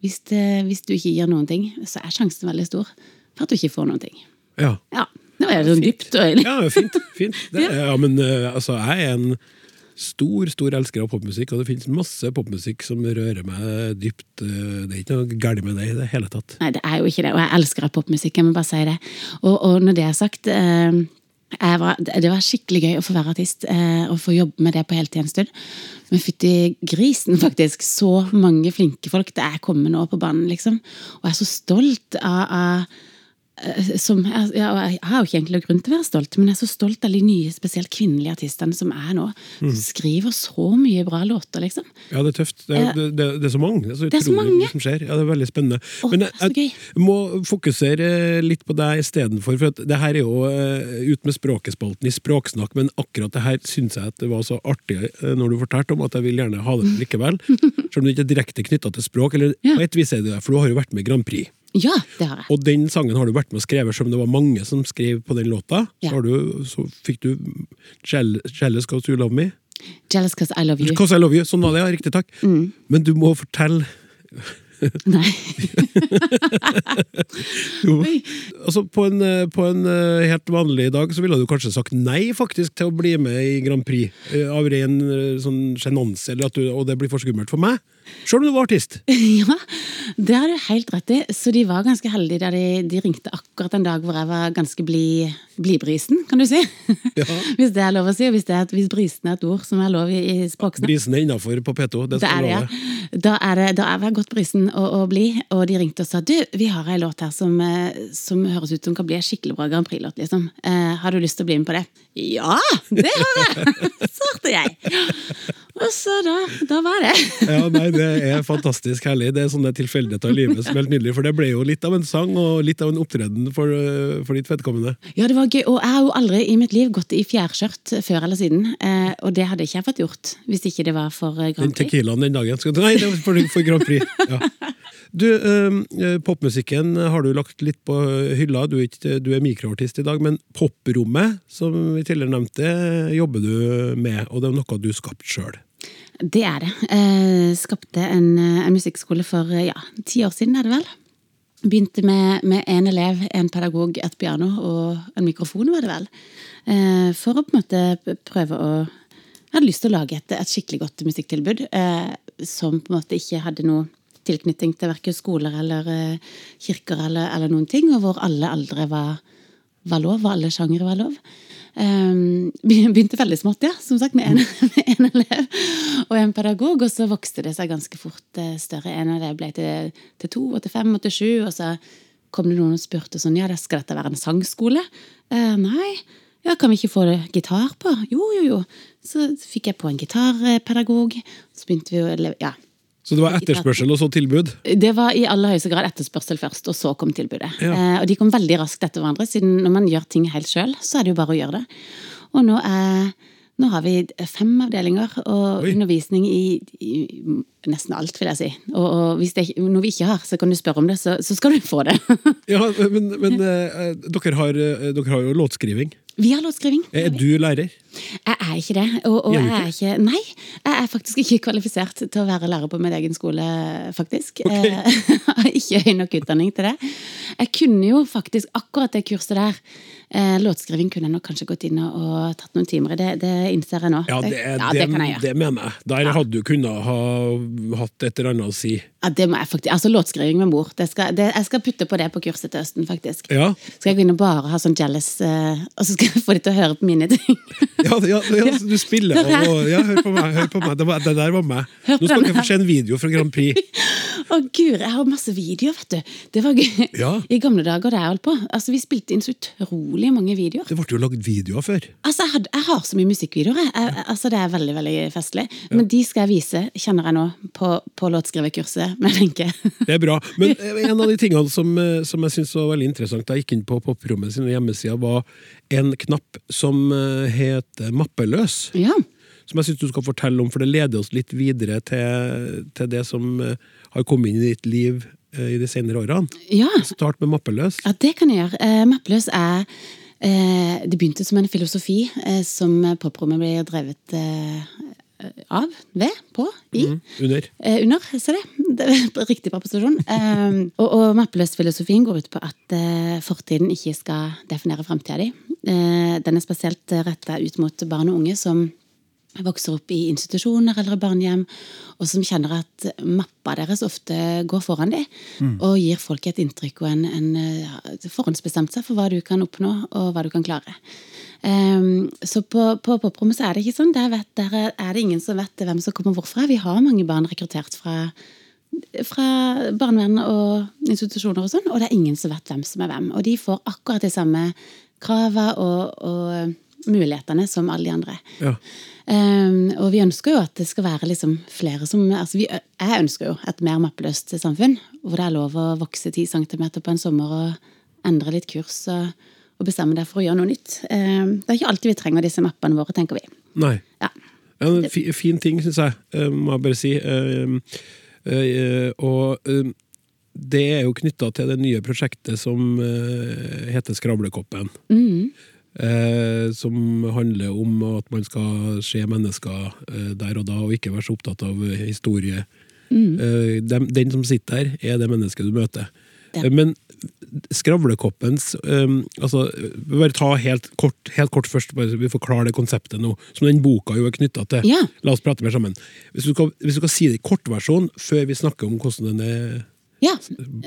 hvis, det, hvis du ikke gir noen ting, så er sjansen veldig stor for at du ikke får noen ting.
ja.
Ja, det var jo sånn dypt og
Ja, fint. fint. Det, ja, men eh, altså, jeg er en stor stor elsker av popmusikk, og det finnes masse popmusikk som rører meg dypt. Eh, Det er ikke noe galt med det i det hele tatt.
Nei, det er jo ikke det, og jeg elsker popmusikk, jeg må bare si det. Og, og når det er sagt, eh, var, det var skikkelig gøy å få være artist eh, og få jobbe med det på heltid en stund. Men fytti grisen, faktisk. Så mange flinke folk det er kommet nå på banen, liksom. Og jeg er så stolt av, av, som, ja, Jeg har jo ikke egentlig grunn til å være stolt, men jeg er så stolt av de nye, spesielt kvinnelige artistene som er nå.
Mm.
Som skriver så mye bra låter, liksom.
Ja, det er tøft. Det er, det, det, det er så mange. Det er så,
Det er så mange.
mye som skjer. Ja, det er veldig spennende.
Å,
Men jeg, jeg må fokusere litt på deg istedenfor, for at det her er jo eh, ut med språkespalten i Språksnakk, men akkurat det her syns jeg at det var så artig eh, når du fortalte om at jeg vil gjerne ha det likevel. Selv om det ikke er direkte knytta til språk. Eller på et vis er det det, for du har jo vært med i Grand Prix.
Ja, det har jeg.
Og den sangen har du vært med og skrevet, selv om det var mange som skrev på den låta. Så,
Ja.
har du, så fikk du 'Jealous Cause You Love Me'.
Jealous cause I love you.
Cause I Love You. Sånn var det, ja. Riktig, takk. Men du må fortelle
Nei.
jo, altså på en, på en eh, helt vanlig dag så ville du kanskje sagt nei faktisk til å bli med i Grand Prix. eh, Av ren eh, sånn sjenanse, og det blir for skummelt for meg. Selv om du var artist.
Ja, det har du helt rett i. Så de var ganske heldige da de, de ringte akkurat en dag hvor jeg var ganske blid, blidbrisen, kan du si.
Ja.
Hvis det er lov å si, og hvis, det er, hvis brisen er et ord som er lov i, i språksnakk.
Brisen er innafor på P2. Det skal
er det, ja. Da er, det, da er jeg godt brisen og, og blid, og de ringte og sa du, vi har ei låt her som, eh, som høres ut som kan bli en skikkelig bra Grand Prix-låt. liksom. Eh, har du lyst til å bli med på det? Ja, det har jeg! Svarte jeg. Og så da, da var det.
Ja, nei, Det er fantastisk herlig. Det er sånne tilfeldigheter i livet som er helt nydelig. For det ble jo litt av en sang og litt av en opptreden for, eh, for ditt vedkommende.
Ja, det var gøy, og jeg har jo aldri i mitt liv gått i fjærskjørt før eller siden. Eh, og det hadde ikke jeg fått gjort hvis ikke det var for eh, Grand Prix.
Den tequilaen den dagen. Nei, det var for, for Grand Prix. Ja. Du, eh, popmusikken har du lagt litt på hylla. Du er, ikke, du er mikroartist i dag, men poprommet, som vi tidligere nevnte, jobber du med, og det er noe du skapte sjøl.
Det er det. Eh, skapte en, eh, en musikkskole for eh, ja, ti år siden, er det vel. Begynte med, med en elev, en pedagog, et piano og en mikrofon, var det vel. Eh, for å på en måte prøve å Jeg hadde lyst til å lage et, et skikkelig godt musikktilbud som på en måte ikke hadde noe tilknytning til verken skoler eller kirker eller, eller noen ting, og hvor alle aldre var, var lov, og alle sjangere var lov. Um, begynte veldig smått, ja, som sagt, med en elev og en pedagog. Og så vokste det seg ganske fort eh, større. En elev ble til, til to, og til fem, og til sju. Og så kom det noen og spurte sånn, ja, skal dette være en sangskole? Eh, nei. Ja, kan vi ikke få gitar på? Jo, jo, jo. Så fikk jeg på en gitarpedagog. Så begynte vi å leve, ja.
Så det var etterspørsel og så tilbud?
Det var i aller høyeste grad etterspørsel først, og så kom tilbudet.
Ja.
Eh, og de kom veldig raskt etter hverandre, siden når man gjør ting helt sjøl, så er det jo bare å gjøre det. Og nå, er, nå har vi fem avdelinger og
Oi.
undervisning i, i nesten alt, vil jeg si. Og, og hvis det er noe vi ikke har, så kan du spørre om det, så, så skal du få det.
Ja, men, men eh, dere, har, eh, dere har jo låtskriving.
vi har låtskriving.
Er du lærer?
Jeg er ikke det. Og, og jeg er ikke Nei, jeg er faktisk ikke kvalifisert til å være lærer på min egen skole, faktisk. Okay. Jeg har ikke høy nok utdanning til det. Jeg kunne jo faktisk akkurat det kurset der. eh, Låtskriving kunne jeg nok kanskje gått inn og, og tatt noen timer i. Det, det innser jeg nå.
Ja, det,
ja,
det,
det kan jeg gjøre.
det mener jeg. Der hadde du kunnet ha hatt et eller annet å si.
Ja, det må jeg faktisk, altså Låtskriving med mor. Det skal, det, jeg skal putte på det på kurset til høsten, faktisk.
Ja,
Skal jeg gå inn og bare ha sånn jealous, uh, og så skal jeg få de til å høre på mine ting.
ja, ja, ja du spiller og, og ja, Hør på meg. hør på meg Det, var, det der var meg. Nå skal dere få se en video fra Grand Prix.
Å gud, jeg har masse videoer, vet du. Det var gøy.
Ja.
I gamle dager da jeg holdt på. Altså, Vi spilte inn så utrolig mange videoer.
Det ble jo lagd videoer før.
Altså, jeg, hadde, jeg har så mye musikkvideoer. Jeg, jeg, altså, Det er veldig veldig festlig. Men de skal jeg vise, kjenner jeg nå, på, på låtskriverkurset med Wenche.
Det er bra. Men eh, en av de tingene som, eh, som jeg synes var veldig interessant da jeg gikk inn på Poprommet sine hjemmesider, var en knapp som eh, heter Mappeløs.
ja.
Som jeg synes du skal fortelle om, for det leder oss litt videre til, til det som har kommet inn i ditt liv i de senere årene.
ja.
Start med Mappeløs.
Ja, det kan jeg gjøre. Mappeløs er Det begynte som en filosofi som poprommet ble drevet av, ved, på, i.
Under.
Eh, under, se det. det er riktig preposisjon. Eh, og og mappeløs-filosofien går ut på at eh, fortiden ikke skal definere framtida di. Eh, den er spesielt retta ut mot barn og unge som vokser opp i institusjoner eller i barnehjem, og som kjenner at mappa deres ofte går foran dem, og gir folk et inntrykk og en, en eh, forhåndsbestemt seg for hva du kan oppnå, og hva du kan klare. Um, så på, på poprommet så er det ikke sånn. Der, vet, der er det ingen som vet hvem som kommer hvorfra. Vi har mange barn rekruttert fra fra barnevern og institusjoner og sånn, og det er ingen som vet hvem som er hvem. Og de får akkurat de samme krava og, og mulighetene som alle de andre.
Ja.
Um, og vi ønsker jo at det skal være liksom flere som altså vi, Jeg ønsker jo et mer mappeløst samfunn, hvor det er lov å vokse 10 cm på en sommer og endre litt kurs og, og bestemme deg for å gjøre noe nytt. Um, det er ikke alltid vi trenger disse mappene våre, tenker vi.
Nei.
Ja.
Ja, en fi, fin ting, syns jeg, eh, må jeg bare si. Eh, eh, og det er jo knytta til det nye prosjektet som eh, heter Skravlekoppen.
Mm.
Eh, som handler om at man skal se mennesker eh, der og da, og ikke være så opptatt av historie. Eh, dem, den som sitter der, er det mennesket du møter.
Ja.
Eh, Men Skravlekoppens eh, altså, Bare ta helt kort, helt kort først, bare så vi forklarer det konseptet nå, som den boka jo er knytta til.
Ja.
La oss prate mer sammen. Hvis du, skal, hvis du skal si det i kortversjon før vi snakker om hvordan den er
Ja.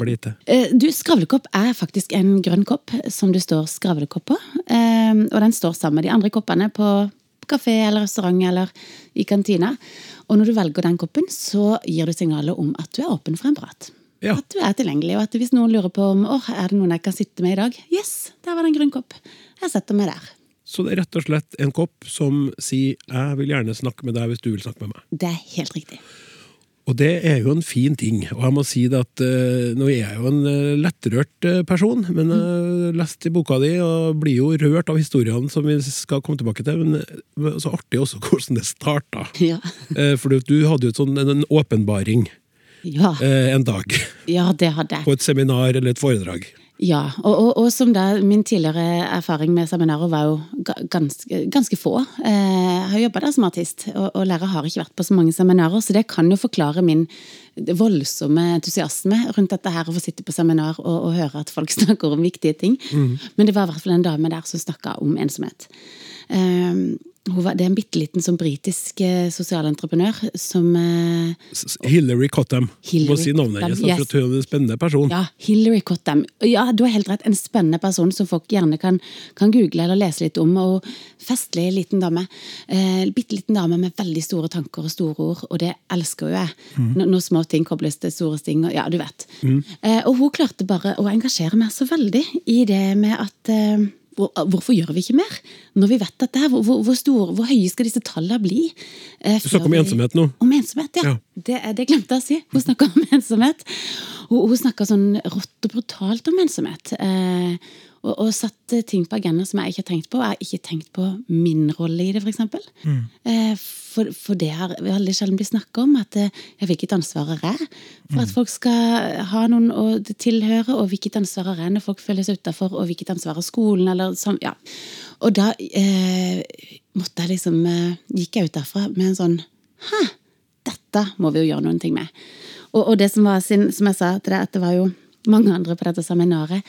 blitt til.
Eh, Du, Skravlekopp er faktisk en grønn kopp som du står skravlekopp på. Eh, Og den står sammen med de andre koppene på kafé eller restaurant eller i kantina. Og når du velger den koppen, så gir du signalet om at du er åpen for en prat.
Ja.
At du er tilgjengelig, og at hvis noen lurer på om åh, er det noen jeg kan sitte med i dag, yes, der var det en grønn kopp. Jeg setter meg der.
Så det er rett og slett en kopp som sier 'jeg vil gjerne snakke med deg hvis du vil snakke med meg'.
Det er helt riktig.
Og det er jo en fin ting. Og jeg må si at eh, nå er jeg jo en eh, lettrørt eh, person, men jeg har lest i boka di og blir jo rørt av historiene som vi skal komme tilbake til. Men så artig også hvordan det starta.
Ja.
For du hadde jo sånn, en åpenbaring
Ja,
en dag
ja det hadde jeg.
på et seminar eller et foredrag.
Ja, og, og, og som da min tidligere erfaring med seminarer var jo ganske, ganske få. Eh, Jeg har jobba der som artist, og, og lærer har ikke vært på så mange seminarer, så det kan jo forklare min voldsomme entusiasme rundt dette her, å få sitte på seminar og, og høre at folk snakker om viktige ting. Men det var i hvert fall en dame der som snakka om ensomhet. Eh, hun var, det er en bitte liten sånn britisk eh, sosialentreprenør som eh,
Hillary Cottam. Du må
Hillary
si navnet hennes,
yes.
for hun er en spennende person.
Ja, Hillary Cottam. Ja, du har helt rett. En spennende person som folk gjerne kan, kan google eller lese litt om. Og festlig liten dame. Eh, Bitte liten dame med veldig store tanker og store ord, og det elsker jo jeg. Når, når små ting kobles til store ting. Og, ja, du vet. Eh, og hun klarte bare å engasjere meg så veldig i det med at eh, hvorfor gjør vi ikke mer? Når vi vet dette, det hvor, hvor, hvor, store, hvor høye skal disse tallene bli? Eh,
Du snakker om ensomhet nå.
om ensomhet, ja.
Ja.
Det, det glemte jeg å si. Hun snakker om ensomhet. Og hun snakker sånn rått og brutalt om ensomhet. Eh, og, og satt ting på agendaen som jeg ikke har tenkt på. Jeg har ikke tenkt på min rolle i det, f.eks. Eh, for, for det har veldig sjelden blitt snakka om. At jeg ja, hvilket ansvar har jeg for at folk skal ha noen å tilhøre, og hvilket ansvar har jeg når folk føler seg utafor, og hvilket ansvar har skolen, eller sånn. Ja. Og da eh, måtte jeg liksom eh, Gikk jeg ut derfra med en sånn Hæ, dette må vi jo gjøre noen ting med. Og, og det som var sin, som jeg sa til deg, at det var jo mange andre på dette seminaret.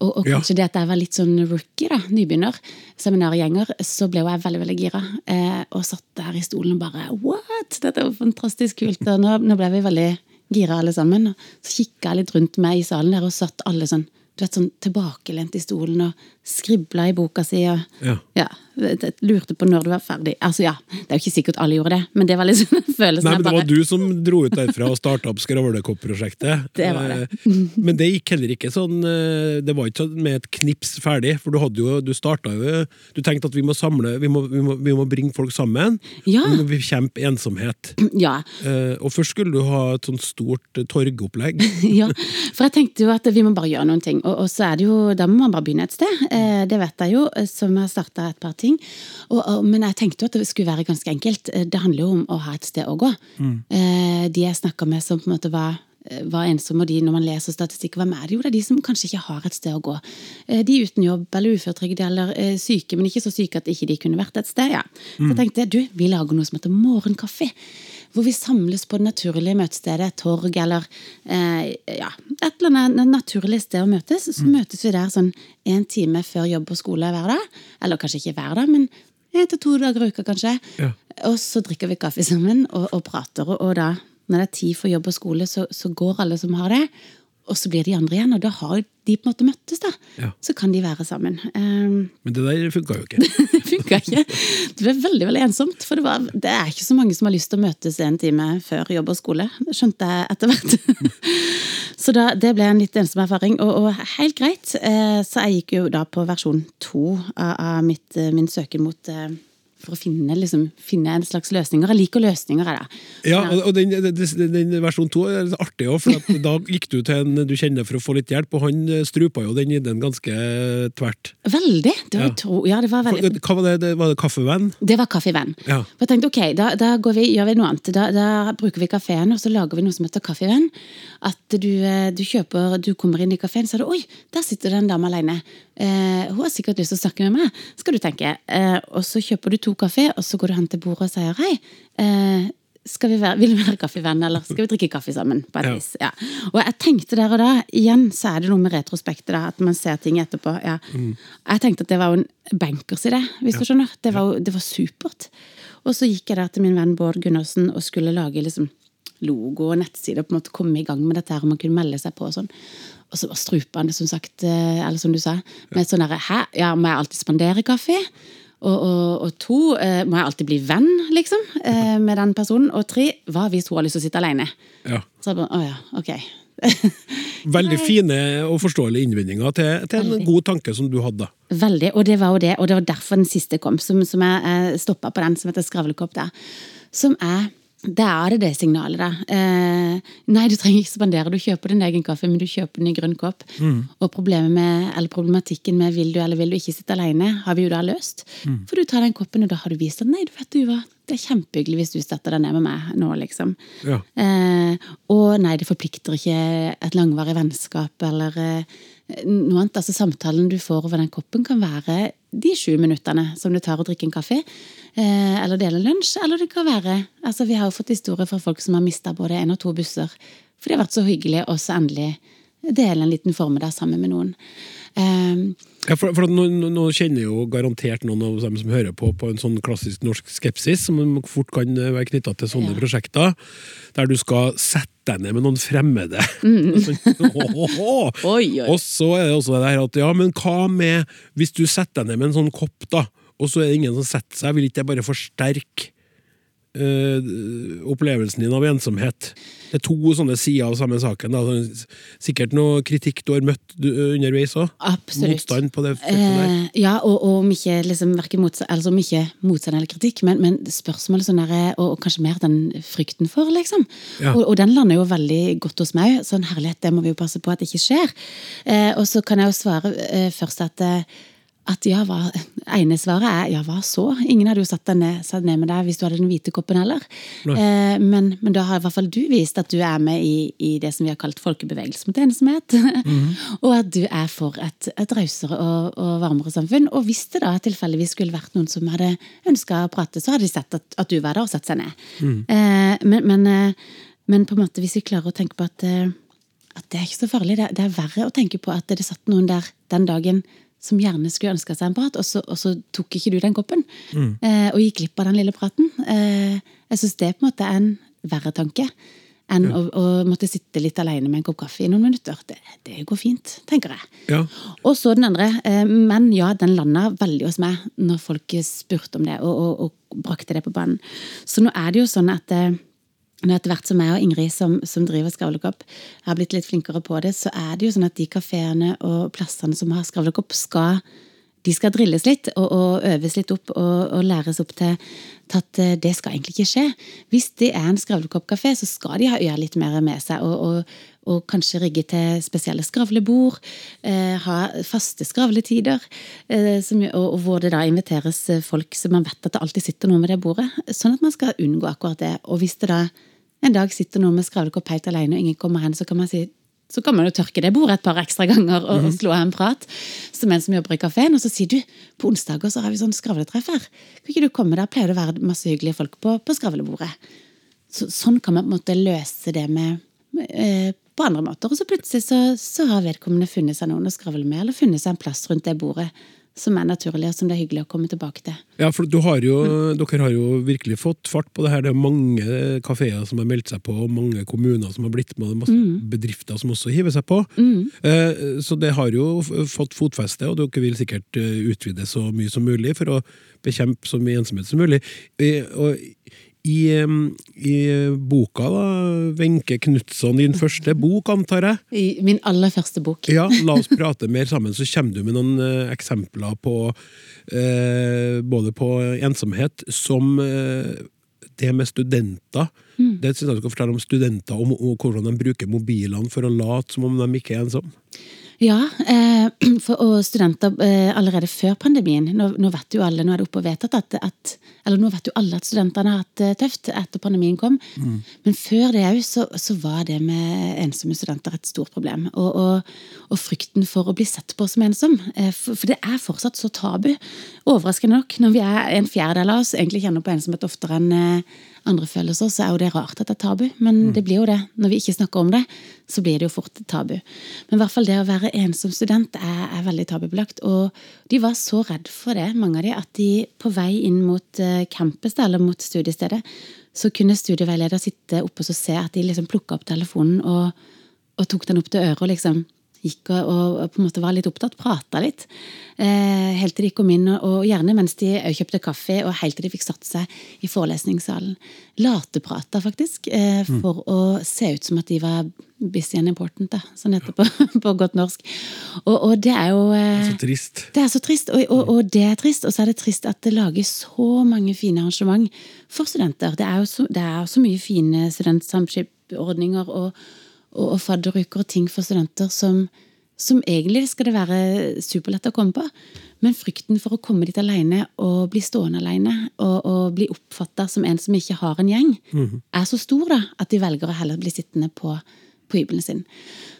Og, og
Ja.
kanskje det at jeg var litt sånn rookie, da, nybegynner, seminargjenger, så ble jeg veldig veldig gira. Eh, og satt der i stolen og bare What?! Dette jo fantastisk kult. Og nå, nå ble vi veldig gira alle sammen. Og så kikka jeg litt rundt meg i salen der, og satt alle sånn du vet, sånn tilbakelent i stolen og skribla i boka si. og
Ja.
ja, jeg lurte på når du var ferdig. Altså ja, Det er jo ikke sikkert alle gjorde det, men det var liksom følelsen
Nei, men Det
bare
var du som dro ut derfra og starta opp Skravlekopp-prosjektet.
Det var det.
Eh, Men det gikk heller ikke sånn eh, Det var ikke sånn med et knips ferdig, for du hadde jo, du starta jo Du tenkte at vi må samle, vi må, vi må, vi må bringe folk sammen.
Ja.
Vi må bekjempe ensomhet.
Ja,
Eh, Og først skulle du ha et sånt stort torgopplegg.
ja, for jeg tenkte jo at vi må bare gjøre noen ting. Og, og så er det jo, da må man bare begynne et sted. Det vet jeg jo, som har starta et par ting. Og, og, men jeg tenkte jo at det skulle være ganske enkelt. Eh, Det handler jo om å ha et sted å gå. Eh, de jeg snakka med som på en måte var eh, var ensomme, og de når man leser statistikk, hvem er det jo? Det er de som kanskje ikke har et sted å gå. Eh, De uten jobb eller uføretrygd eller syke, men ikke så syke at ikke de kunne vært et sted. ja. Så jeg tenkte du, vi lager noe som heter morgenkaffe. Hvor vi samles på det naturlige møtestedet, et torg eller eh, ja, et eller annet naturlig sted å møtes. Så møtes vi der sånn en time før jobb og skole hver dag. Eller kanskje ikke hver dag, men en til to dager i uka, kanskje.
Ja.
Og så drikker vi kaffe sammen og, og prater, og, og da, når det er tid for jobb og skole, så, så går alle som har det. Og så blir de andre igjen, og da har de på en måte møttes, da.
Ja.
Så kan de være sammen. Um,
Men det der funka jo ikke.
orka ikke. Det ble veldig veldig ensomt. For det, var, det er ikke så mange som har lyst til å møtes en time før jobb og skole. Det skjønte jeg etter hvert. Så da, det ble en litt ensom erfaring, og, og helt greit. Eh, så jeg gikk jo da på versjon to av, av mitt, eh, min søken mot eh, for å finne, liksom, finne en slags løsninger. Jeg liker løsninger, jeg, da.
Ja, og, og den, den, den versjon to er litt artig òg, for at da gikk du til en du kjenner for å få litt hjelp, og han eh, strupa jo den ideen ganske tvert.
Veldig. Det var,
Ja.
tro, ja, det var veldig
Hva var det? det var det kaffevenn?
Det var Kaffevenn.
Ja.
For jeg tenkte, ok, Da, da går vi, gjør vi noe annet. Da, da bruker vi kafeen, og så lager vi noe som heter Kaffevenn. At du, eh, du kjøper, du kommer inn i kafeen, så er det oi, der sitter det en dame alene. Eh, hun har sikkert lyst til å snakke med meg, skal du tenke. Eh, og så kjøper du to kaffe, og så går du hen til bordet og sier hei. Eh, skal vi være, vil vi være kaffevenn, eller skal vi drikke kaffe sammen? på et
Ja.
vis? Ja. Og jeg tenkte der og da, igjen så er det noe med retrospektet, da, at man ser ting etterpå. Ja. Jeg tenkte at det var jo en bankers idé, hvis du skjønner. Det var, det var supert. Og så gikk jeg der til min venn Bård Gundersen og skulle lage liksom logo og nettside og på en måte komme i gang med dette her, og man kunne melde seg på og sånn. Og så var strupende, som sagt, eh, eller som du sa, med sånn derre Hæ, ja, må jeg alltid spandere kaffe? Og, og, og to, eh, må jeg alltid bli venn, liksom, eh, med den personen? Og tre, hva hvis hun har lyst til å sitte alene?
Ja.
Så jeg bare, å ja, ok.
Veldig fine og forståelige innvendinger til, til en
Veldig.
god tanke som du hadde.
Veldig, og det var jo det, og det var derfor den siste kom, som, som jeg, jeg stoppa på den, som heter Skravlekopp der. Som er det er det det signalet, da. Eh, nei, du trenger ikke spandere. Du kjøper din egen kaffe, men du kjøper den i grønn kopp. Og problemet med, eller problematikken med vil du eller vil du ikke sitte alene, har vi jo da løst. For du tar den koppen, og da har du vist at nei, du vet du hva, det er kjempehyggelig hvis du setter deg ned med meg nå, liksom.
Ja.
Eh, og nei, det forplikter ikke et langvarig vennskap eller eh, noe annet. Altså Samtalen du får over den koppen, kan være de sju minuttene som det tar å drikke en kaffe. Eh, eller dele lunsj. Eller det kan være altså Vi har jo fått historier fra folk som har mista både én og to busser. For det har vært så hyggelig å så endelig dele en liten formiddag sammen med noen. Eh,
Ja, for, for nå, nå- kjenner jo garantert noen av dem som hører på, på en sånn klassisk norsk skepsis, som fort kan eh, være knytta til sånne
Ja.
prosjekter, der du skal sette deg ned med noen fremmede. Sånn!
Mm. Oi, oi.
Og så er det også det der at ja, men hva med hvis du setter deg ned med en sånn kopp, da, og så er det ingen som setter seg, vil ikke det bare forsterke eh, opplevelsen din av ensomhet? Det er to sånne sider av samme saken. Sånn, Sikkert noe kritikk du har møtt underveis òg? Motstand på det?
Eh, ja, og, og om ikke liksom, motstand, altså om ikke motstand eller kritikk, men, men spørsmålet sånn der, og, og kanskje mer den frykten for, liksom.
Ja.
Og, og den lander jo veldig godt hos meg. Sånn herlighet, det må vi jo passe på at det ikke skjer. Eh, og så kan jeg jo svare eh, først at eh, at ja, hva, ene svaret er ja, hva så? Ingen hadde jo satt deg ned, satt ned med deg hvis du hadde den hvite koppen heller. Eh, men, men da har i hvert fall du vist at du er med i, i det som vi har kalt folkebevegelse mot ensomhet. og at du er for et, et rausere og, og varmere samfunn. Og hvis det da tilfeldigvis skulle vært noen som hadde ønska å prate, så hadde de sett at, at du var der og satt seg ned. Eh, men, men, eh, men på en måte hvis vi klarer å tenke på at eh, at det er ikke så farlig. Det, det er verre å tenke på at det satt noen der den dagen som gjerne skulle ønska seg en prat, og så, og så tok ikke du den koppen. Eh, og gikk glipp av den lille praten. Eh, jeg syns det på en måte er en verre tanke enn å, å måtte sitte litt alene med en kopp kaffe i noen minutter. Det, det går fint, tenker jeg.
Ja.
Og så den andre. eh, Men ja, den landa veldig hos meg når folk spurte om det og, og, og brakte det på banen. Så nå er det jo sånn at eh, når etter hvert som jeg og Ingrid som, som driver Skravlekopp, har blitt litt flinkere på det, så er det jo sånn at de kafeene og plassene som har Skravlekopp, skal de skal drilles litt og, og øves litt opp og, og læres opp til, at eh, det skal egentlig ikke skje. Hvis det er en skravlekoppkafé, så skal de ha gjøre litt mer med seg. og, og kanskje rigge til spesielle skravlebord. Eh, ha faste skravletider. Eh, som, og, hvor det da inviteres folk så man vet at det alltid sitter noen ved det bordet. Sånn at man skal unngå akkurat det. Og hvis det da en dag sitter noen med skravlekopp helt alene, og ingen kommer hen, så kan man si så kan man jo tørke det bordet et par ekstra ganger og, og slå av en prat. Som en som jobber i kafeen. Og så sier du på onsdager så har vi sånn skravletreff her. Kan ikke du komme der? Pleier det å være masse hyggelige folk på, på skravlebordet. Så, sånn kan man på en måte løse det med, eh, på andre måter. Og så plutselig så, så har vedkommende funnet seg noen å skravle med, eller funnet seg en plass rundt det bordet som er naturlig, og som det er hyggelig å komme tilbake til.
Ja, for du har jo, dere har jo virkelig fått fart på det her. Det er mange kafeer som har meldt seg på, og mange kommuner som har blitt med, og masse bedrifter som også hiver seg på. Eh, Så det har jo fått fotfeste, og dere vil sikkert eh, utvide så mye som mulig for å bekjempe så mye ensomhet som mulig. Eh, Og i, i boka, da, Wenche Knutson, din første bok, antar jeg?
I min aller første bok.
Ja, la oss prate mer sammen, så kommer du med noen eh, eksempler på eh, både på ensomhet som eh, det med studenter. Det synes jeg du skal fortelle om studenter, om, om hvordan de bruker mobilene for å late som om de ikke er ensomme.
Ja, eh, for, og studenter eh, allerede før pandemien. Nå, nå vet jo alle, nå er det oppe og vedtatt at, at Eller nå vet jo alle at studentene har hatt det tøft etter pandemien kom. Men før det òg så, så var det med ensomme studenter et stort problem. Og, og, og frykten for å bli sett på som ensom. Eh, for, for det er fortsatt så tabu. Overraskende nok, når vi er en fjerdedel av oss egentlig kjenner på ensomhet oftere enn eh, andre følelser, så er jo det rart at det er tabu. Men det blir jo det. Når vi ikke snakker om det, så blir det jo fort tabu. Men i hvert fall det å være ensom student er, er veldig tabubelagt. Og de var så redd for det, mange av de, at de på vei inn mot eh, campus, eller mot studiestedet, så kunne studieveileder sitte oppe og så se at de liksom plukka opp telefonen og, og tok den opp til øret og liksom gikk og, og på en måte var litt opptatt, prata litt. Eh, helt til de kom inn, og, og gjerne mens de også kjøpte kaffe, og helt til de fikk satt seg i forelesningssalen. Lateprata, faktisk, eh, for å se ut som at de var busy and important, da, heter det ja. på, på godt norsk. Og, og det er jo eh,
Så trist.
det er så trist, og, og, og det er trist. Og så er det trist at det lages så mange fine arrangement for studenter. Det er jo så, det er så mye fine studentsamskipordninger og, og, og fadderuker og ting for studenter som, som egentlig skal det være superlett å komme på. Men frykten for å komme dit alene og bli stående alene og, og bli oppfatta som en som ikke har en gjeng, er så stor da, at de velger å heller bli sittende på, på hybelen sin.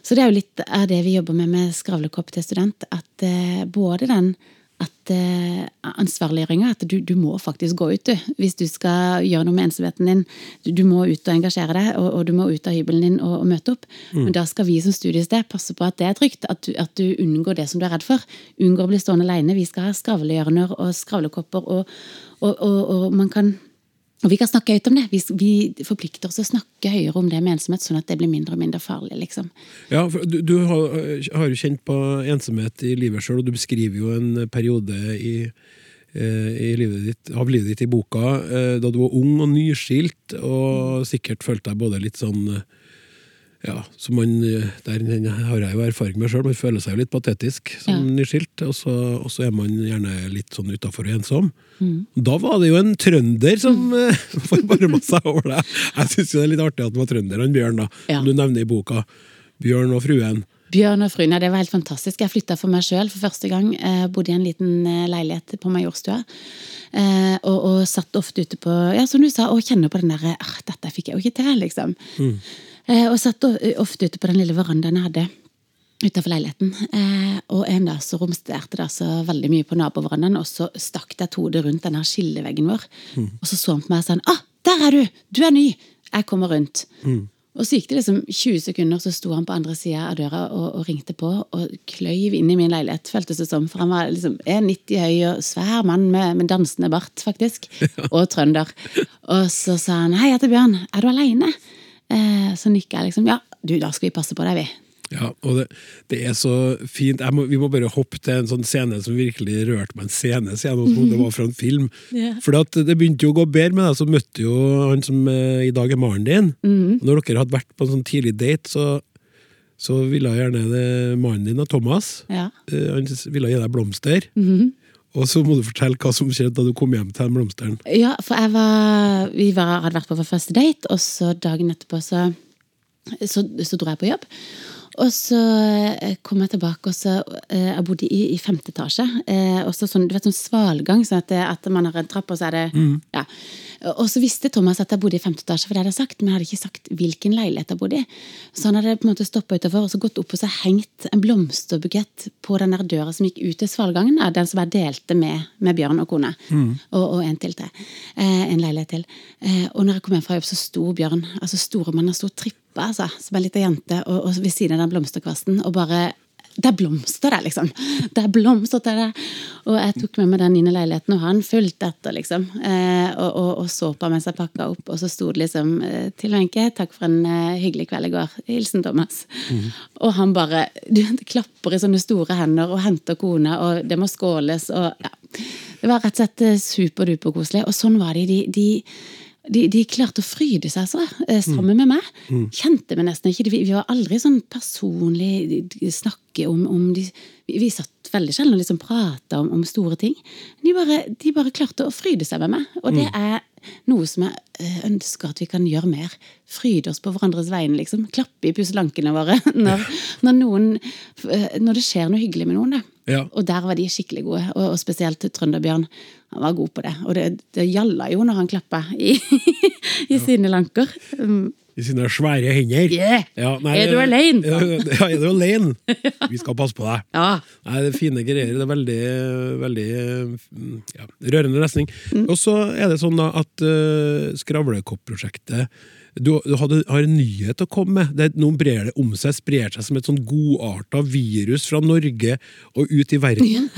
Så det er jo litt av det vi jobber med med Skravlekopp til student. At eh, både den at eh, ansvarliggjøringa, at du, du må faktisk gå ut, du. Hvis du skal gjøre noe med ensomheten din. Du, du må ut og engasjere deg, og, og du må ut av hybelen din og, og møte opp. Men da skal vi som studiested passe på at det er trygt. At du, at du unngår det som du er redd for. Unngår å bli stående alene. Vi skal ha skravlehjørner og skravlekopper, og, og man kan og vi kan snakke høyt om det. Vi, vi forplikter oss å snakke høyere om det med ensomhet, sånn at det blir mindre og mindre farlig. liksom.
Ja, du, du har, har jo kjent på ensomhet i livet sjøl, og du beskriver jo en periode i, eh, i livet ditt, av livet ditt i boka eh, da du var ung og nyskilt, og sikkert følte deg både litt sånn ja, så man, eh, der har jeg jo erfaring med sjøl, man føler seg jo litt patetisk som
Ja.
nyskilt, og så, og så er man gjerne litt sånn utafor og ensom. Da var det jo en trønder som mm. forbarma seg over deg. Jeg syns det er litt artig at det var trønder, han Bjørn, da,
Ja.
som du nevner i boka. Bjørn og fruen.
Bjørn og fruen, ja, det var helt fantastisk. Jeg flytta for meg sjøl for første gang. Jeg bodde i en liten eh, leilighet på Majorstua. Eh, og, og satt ofte ute på Ja, som du sa, og kjenner på den derre Dette fikk jeg jo ikke til, liksom. Eh, og satt ofte ute på den lille verandaen jeg hadde utenfor leiligheten. Eh, og en dag så romsterte det altså veldig mye på naboverandaen, og så stakk det et hode rundt denne skilleveggen vår. Og så så han på meg og sa han, ah, der er du! Du er ny! Jeg kommer rundt. Og så gikk det liksom 20 sekunder, så sto han på andre sida av døra og, og ringte på og kløyv inn i min leilighet, føltes det som. For han var liksom 1,90 høy og svær mann med, med dansende bart, faktisk. Og trønder. Og så sa han 'Hei, jeg heter Bjørn. Er du aleine?' Eh, så nikker jeg liksom. 'Ja, du, da skal vi passe på deg, vi'.
Ja, og det, det er så fint. Må, vi må bare hoppe til en sånn scene som virkelig rørte meg. En scene, scene som det var fra en film.
Yeah.
For det begynte jo å gå bedre med deg, så møtte jo han som eh, i dag er mannen din. Mm. Når dere hadde vært på en sånn tidlig date, så, så ville gjerne det, mannen din, og Thomas,
Ja.
eh, han ville gi deg blomster. Og så må du fortelle hva som skjedde da du kom hjem til den blomsteren.
Ja, for jeg var, vi var, hadde vært på vår første date, og så dagen etterpå så, så, så dro jeg på jobb. Og så eh, kom jeg tilbake, og så eh, Jeg bodde i, i femte etasje. Eh, og så sånn, du vet, sånn svalgang, sånn at, at man har en trapp, og så er det ja. Og så visste Thomas at jeg bodde i femte etasje, for det hadde jeg sagt, men jeg hadde ikke sagt hvilken leilighet jeg bodde i. Så han hadde på en måte stoppa utafor og så gått opp og så hengt en blomsterbukett på den der døra som gikk ut til svalgangen. Den som jeg delte med, med Bjørn og kone. Og, og en til til. Eh, en leilighet til. Eh, og når jeg kom hjem fra jobb, så sto Bjørn, altså store mann, han sto og trippa, altså, som en liten jente, og, og ved siden av den blomsterkvasten, og bare der liksom! det, liksom. Der til det. Og jeg tok med meg den inn i leiligheten, og han fulgte etter, liksom. Eh, og, og, og så på mens jeg pakka opp, og så sto det liksom eh, til Wenche, takk for en eh, hyggelig kveld i går. Hilsen Thomas. Og han bare du, klapper i sånne store hender og henter kona, og det må skåles, og ja. Det var rett og slett superduperkoselig. superduper koselig. Og sånn var de. de, de de, de klarte å fryde seg så, eh, sammen med meg. Kjente meg nesten ikke. Vi, vi var aldri sånn personlig snakke om, om de, vi, vi satt veldig sjelden og liksom prata om, om store ting. De bare, de bare klarte å fryde seg med meg. Og det er noe som jeg eh, ønsker at vi kan gjøre mer. Fryde oss på hverandres vegne, liksom. Klappe i pusselankene våre når, når, noen, eh, når det skjer noe hyggelig med noen.
Ja.
Og der var de skikkelig gode, og, og spesielt Trønderbjørn. Han var god på det. Og det, det gjalla jo når han klappa i, i sine lanker. Um,
I sine svære hender.
Yeah.
Ja,
Er du alene?
Ja, er du alene? Vi skal passe på deg.
ja.
Nei, det er fine greier. Det er veldig, veldig ja, rørende lesning.
Mm.
Og så er det sånn da at uh, Skravlekopp-prosjektet du, du hadde, har en nyhet å komme med. Det, nå brer det om seg, sprer seg som et sånn godarta virus fra Norge og ut i verden.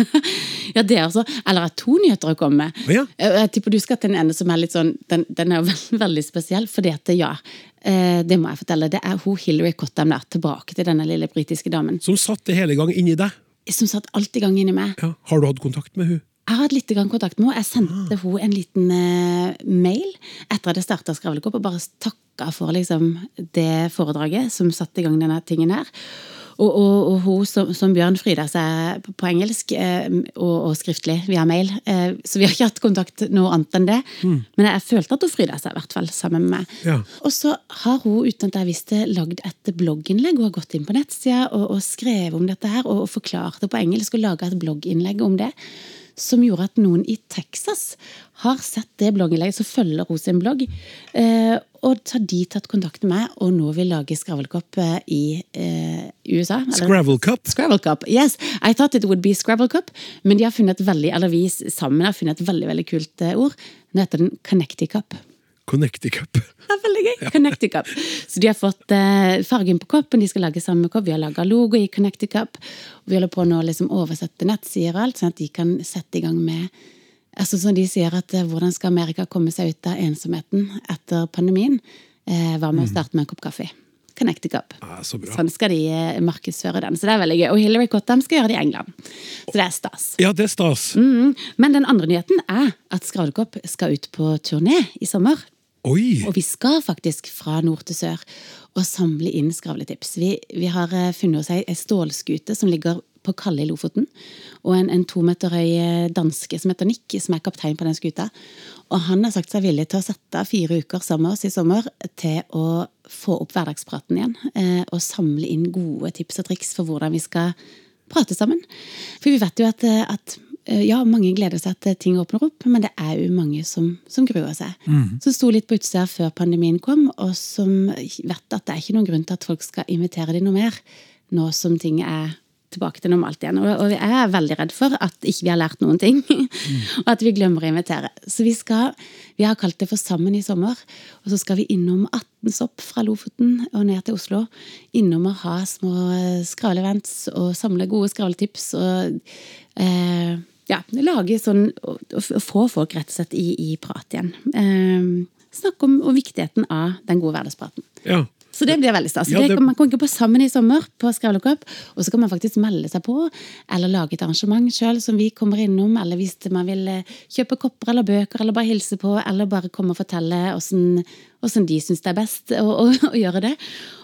ja, det er altså Eller har to nyheter å komme med.
Ja.
Jeg, jeg tipper du skal til en ene som er litt sånn Den, den er jo veldig, veldig spesiell, fordi at ja. eh, Det må jeg fortelle. Det er hun Hillary Cottam der, tilbake til denne lille britiske damen.
Som satte det hele gang inni deg.
Som satt alt i gang inni meg.
Ja. Har du hatt kontakt med hun?
Jeg har hatt litt kontakt med henne. Jeg sendte henne en liten eh, mail etter at jeg starta Skravlekopp, og bare takka for liksom, det foredraget som satte i gang denne tingen her. Og, og, og hun som, som Bjørn fryder seg på, på engelsk eh, og, og skriftlig via mail. Eh, så vi har ikke hatt kontakt noe annet enn det. Men jeg følte at hun fryda seg, i hvert fall, sammen med meg.
Ja.
Og så har hun uten at jeg visste, lagd et blogginnlegg. Hun har gått inn på nettsida og, og skrevet om dette her, og, og det på engelsk og laga et blogginnlegg om det. Som gjorde at noen i Texas har sett det blogginnlegget, så følger hun sin blogg. Eh, og så har de tatt kontakt med meg, og nå vil lage Skravlekopp eh, i eh, USA.
Scrabble Cup?
Yes. I thought it would be Cup, men de har funnet veldig, eller vi sammen har funnet et veldig veldig kult eh, ord. Nå heter den Connecti Cup.
Connecticup.
Det er veldig gøy. Ja. Cup. Så de har fått eh, fargen på koppen, de skal lage samme kopp. Vi har laga logo i ConnectiCup, Og vi holder på nå å liksom oversette nettsider og alt, sånn at de kan sette i gang med altså Som de sier at eh, hvordan skal Amerika komme seg ut av ensomheten etter pandemien? Eh, hva med å starte med en kopp kaffe? Connecti Cup.
Ja, så bra.
Sånn skal de eh, markedsføre den. Så det er veldig gøy. Og Hillary Cottam skal gjøre det i England. Så det er stas.
Ja, det er stas.
Mm. Men den andre nyheten er at Skravlekopp skal ut på turné i sommer.
Oi!
Og vi skal faktisk fra nord til sør og samle inn skravletips. Vi, vi har eh, funnet oss ei stålskute som ligger på Kalle i Lofoten. Og en, en to meter høy eh, danske som heter Nick, som er kaptein på den skuta. Og han har sagt seg villig til å sette fire uker sammen med oss i sommer til å få opp hverdagspraten igjen. Eh, og samle inn gode tips og triks for hvordan vi skal prate sammen. For vi vet jo at, eh, at ja, mange gleder seg til ting åpner opp, men det er jo mange som, som gruer seg. Som sto litt på utsida før pandemien kom, og som vet at det er ikke noen grunn til at folk skal invitere dem noe mer, nå som ting er tilbake til normalt igjen. Og, jeg er veldig redd for at ikke vi har lært noen ting, og at vi glemmer å invitere. Så vi skal, vi har kalt det for Sammen i sommer, og så skal vi innom 18 sopp fra Lofoten og ned til Oslo. Innom å ha små eh, skravleevents og samle gode skravletips og eh, ja, lage sånn få folk rett og slett i, i prat igjen. Eh, snakke om og viktigheten av den gode hverdagspraten.
Ja.
Så det blir veldig stas.
Ja,
Det Man kan gå på Sammen i sommer på Skravlekopp, og så kan man faktisk melde seg på, eller lage et arrangement sjøl som vi kommer innom, eller hvis man vil eh, kjøpe kopper eller bøker, eller bare hilse på, eller bare komme og fortelle åssen de syns det er best å, å, å gjøre det.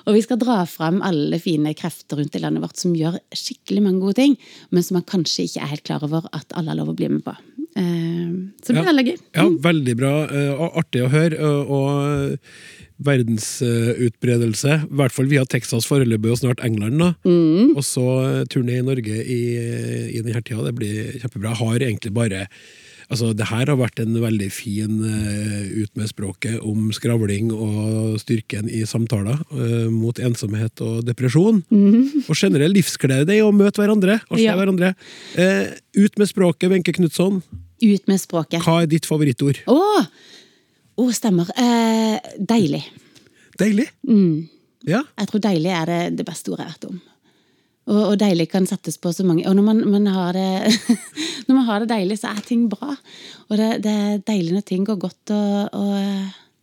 Og vi skal dra fram alle fine krefter rundt i landet vårt som gjør skikkelig mange gode ting, men som man kanskje ikke er helt klar over at alle har lov å bli med på. Eh, Så det blir
Ja.
veldig gøy.
Ja, veldig bra. eh, og artig å høre. Og verdensutbredelse, i hvert fall via Texas foreløpig, og snart England. da.
Mm.
Og så turné i Norge i, i denne tida. Det blir kjempebra. Jeg har egentlig bare Altså, det her har vært en veldig fin uh, ut med språket om skravling og styrken i samtaler uh, mot ensomhet og depresjon. Og generell livsglede i å møte hverandre og se.
Ja.
hverandre. Uh, ut med språket, Wenche Knutson.
Ut med språket.
Hva er ditt favorittord?
Å! oh, stemmer. Eh, deilig.
Deilig.
Mm.
Ja.
Jeg tror deilig er det, det beste ordet jeg vet om. Og, og deilig kan settes på så mange Og når man, man har det Når man har det deilig, så er ting bra. Og det, det er deilig når ting går godt og, og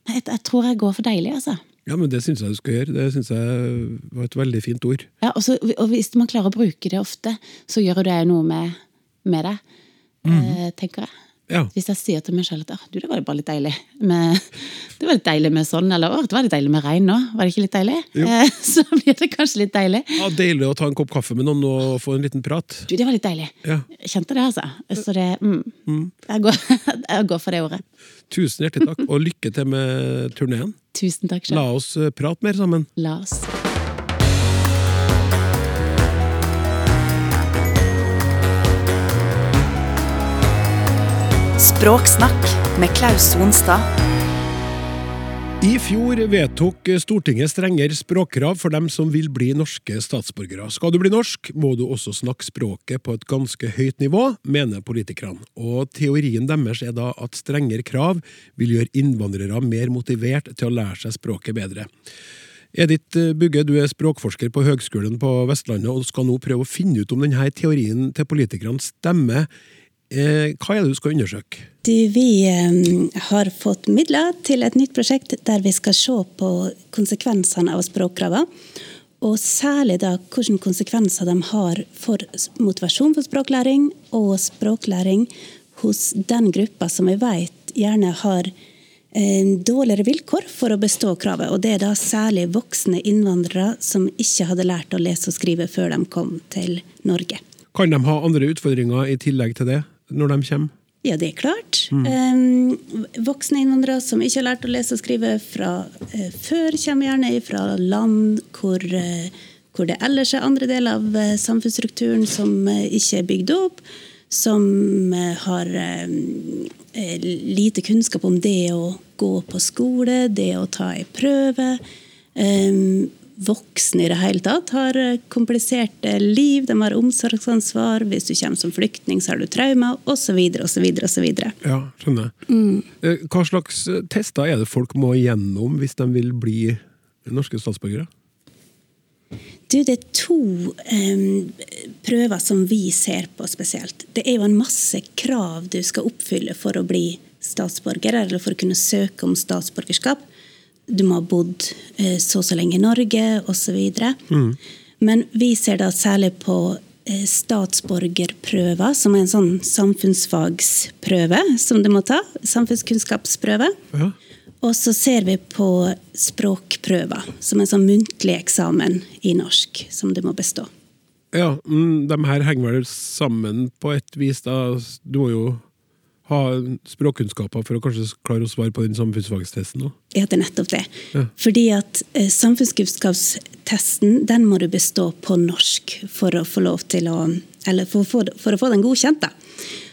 jeg, jeg tror jeg går for deilig, altså.
Ja, men Det syns jeg du skal gjøre. Det synes jeg var et veldig fint ord.
Ja, og, så, og hvis man klarer å bruke det ofte, så gjør det noe med, med det. eh, tenker jeg.
Ja.
Hvis jeg sier til meg selv at ah, du, det var jo bare litt deilig med, det var litt deilig med sånn, eller «Åh, det var litt deilig med regn nå, var det ikke litt deilig? Eh, så blir det kanskje litt deilig.
ja, Deilig å ta en kopp kaffe med noen og få en liten prat.
Du, det var litt deilig.
Ja.
Kjente det, altså. Så det, mm, jeg, går, jeg går for det ordet.
Tusen hjertelig takk, og lykke til med turneen.
Tusen takk
La oss eh, prate mer sammen.
La oss.
Språksnakk med Klaus Sonstad.
I fjor vedtok Stortinget strengere språkkrav for dem som vil bli norske statsborgere. Skal du bli norsk, må du også snakke språket på et ganske høyt nivå, mener politikerne. Og teorien deres er da at strengere krav vil gjøre innvandrere mer motivert til å lære seg språket bedre. Edith Bugge, du er språkforsker på Høgskolen på Vestlandet og skal nå prøve å finne ut om denne teorien til politikerne stemmer. Eh, hva er det du skal undersøke?
Du, vi har fått midler til et nytt prosjekt der vi skal se på konsekvensene av språkkravene. Og særlig da hvilke konsekvenser de har for motivasjon for språklæring og språklæring hos den gruppa som vi vet gjerne har dårligere vilkår for å bestå kravet. Og det er da særlig voksne innvandrere som ikke hadde lært å lese og skrive før de kom til Norge.
Kan de ha andre utfordringer i tillegg til det, når de kommer?
Ja, det er klart. Mm. voksne innvandrere som ikke har lært å lese og skrive fra eh, før, kommer gjerne fra land hvor, eh, hvor det ellers er andre deler av eh, samfunnsstrukturen som ikke er bygd opp. Som har lite kunnskap om det å gå på skole, det å ta en prøve. Voksne i det hele tatt har eh, kompliserte liv, de har omsorgsansvar. Hvis du kommer som flyktning, så har du traumer, osv., osv., osv.
Ja, skjønner. Mm. Hva slags eh, tester er det folk må gjennom hvis de vil bli norske statsborgere?
Du, det er to um, prøver som vi ser på spesielt. Det er jo en masse krav du skal oppfylle for å bli statsborger, eller for å kunne søke om statsborgerskap. Du må ha bodd eh, så og så lenge i Norge, osv. Men vi ser da særlig på eh, statsborgerprøver, som er en sånn samfunnsfagsprøve som du må ta. Samfunnskunnskapsprøve.
Ja.
Og så ser vi på språkprøver, som en sånn muntlig eksamen i norsk, som du må bestå.
Ja, mm, de her henger vel sammen på et vis. da. Du må jo ha språkkunnskaper for å kanskje klare å svare på den samfunnsfagstesten òg.
Ja, det er nettopp det.
Ja.
Fordi at eh, samfunnskunnskapstesten den må du bestå på norsk for å få lov til å Eller for, få- for å få den godkjent, da.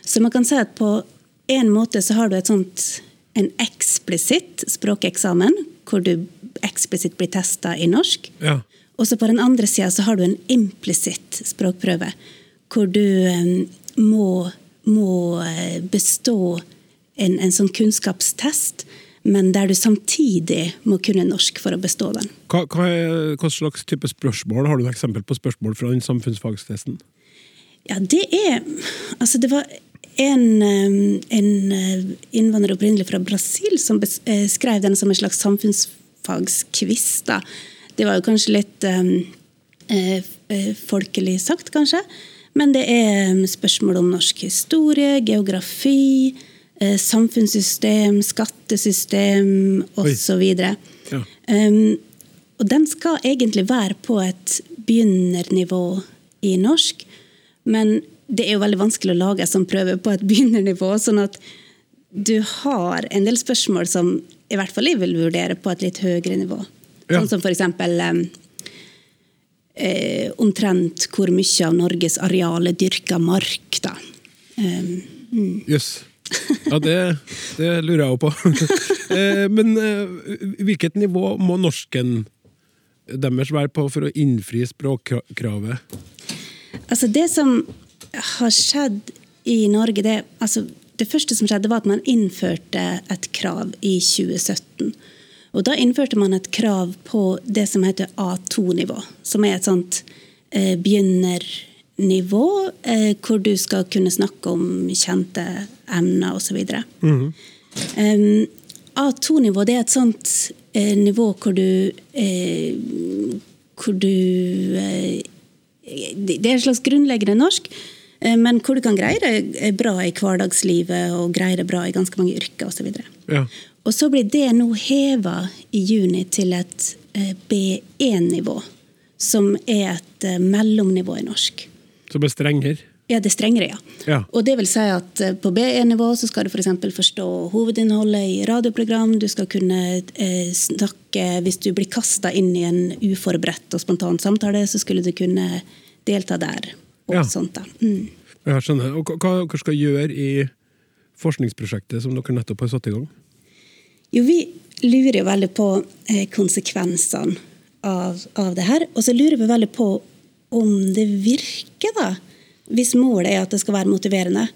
Så man kan si at på en måte så har du et sånt en eksplisitt språkeksamen, hvor du eksplisitt blir testa i norsk.
Ja.
Og så på den andre sida så har du en implisitt språkprøve, hvor du eh, må, må eh, bestå en, en sånn kunnskapstest, men der du samtidig må kunne norsk for å bestå den.
Hva, hva, er, hva slags type spørsmål? Har du et eksempel på spørsmål fra den samfunnsfagstesten?
Ja, det er Altså, det var en, eh, en eh, innvandrer opprinnelig fra Brasil som skrev den som en slags samfunnsfagskviss. Det var jo kanskje litt eh, folkelig sagt, kanskje. Men det er eh, spørsmål om norsk historie, geografi, eh, samfunnssystem, skattesystem osv.
Ja.
Um, og den skal egentlig være på et begynnernivå i norsk, men det er jo veldig vanskelig å lage en sånn prøve på et begynnernivå. sånn at du har en del spørsmål som i hvert fall jeg vil vurdere på et litt høyere nivå.
Ja.
Sånn som eksempel um, eh, omtrent hvor mye av Norges areal er dyrka mark, da. Um,
yes. Ja, det, det lurer jeg òg på. Eh, Men eh, hvilket nivå må norsken deres være på for å innfri språkkravet?
Altså Det som har skjedd i Norge Det, altså, det første som skjedde, var at man innførte et krav i 2017. Og Da innførte man et krav på det som heter A2-nivå. Som er et sånt eh, begynernivå, eh, hvor du skal kunne snakke om kjente emner osv. Mm -hmm. A2-nivå det er et sånt eh, nivå hvor du eh, hvor du eh, Det er et slags grunnleggende norsk, eh, men hvor du kan greie det bra i hverdagslivet og greie det bra i ganske mange yrker osv.
Ja.
Og så blir det nå heva i juni til et eh, B1-nivå, som er et eh, mellomnivå i norsk.
Så det blir strengere?
Ja, det er strengere, ja.
Ja.
Og det vil si at eh, på B1-nivå så skal du f.eks. For forstå hovedinnholdet i radioprogram. Du skal kunne eh, snakke Hvis du blir kasta inn i en uforberedt og spontan samtale, så skulle du kunne delta der. Og
Ja.
sånt da. Mm.
Jeg skjønner. Og hva hva skal dere gjøre i forskningsprosjektet som dere nettopp har satt i gang?
Jo, vi lurer jo veldig på eh, konsekvensene av, av det her. Og så lurer vi veldig på om det virker, da. Hvis målet er at det skal være motiverende.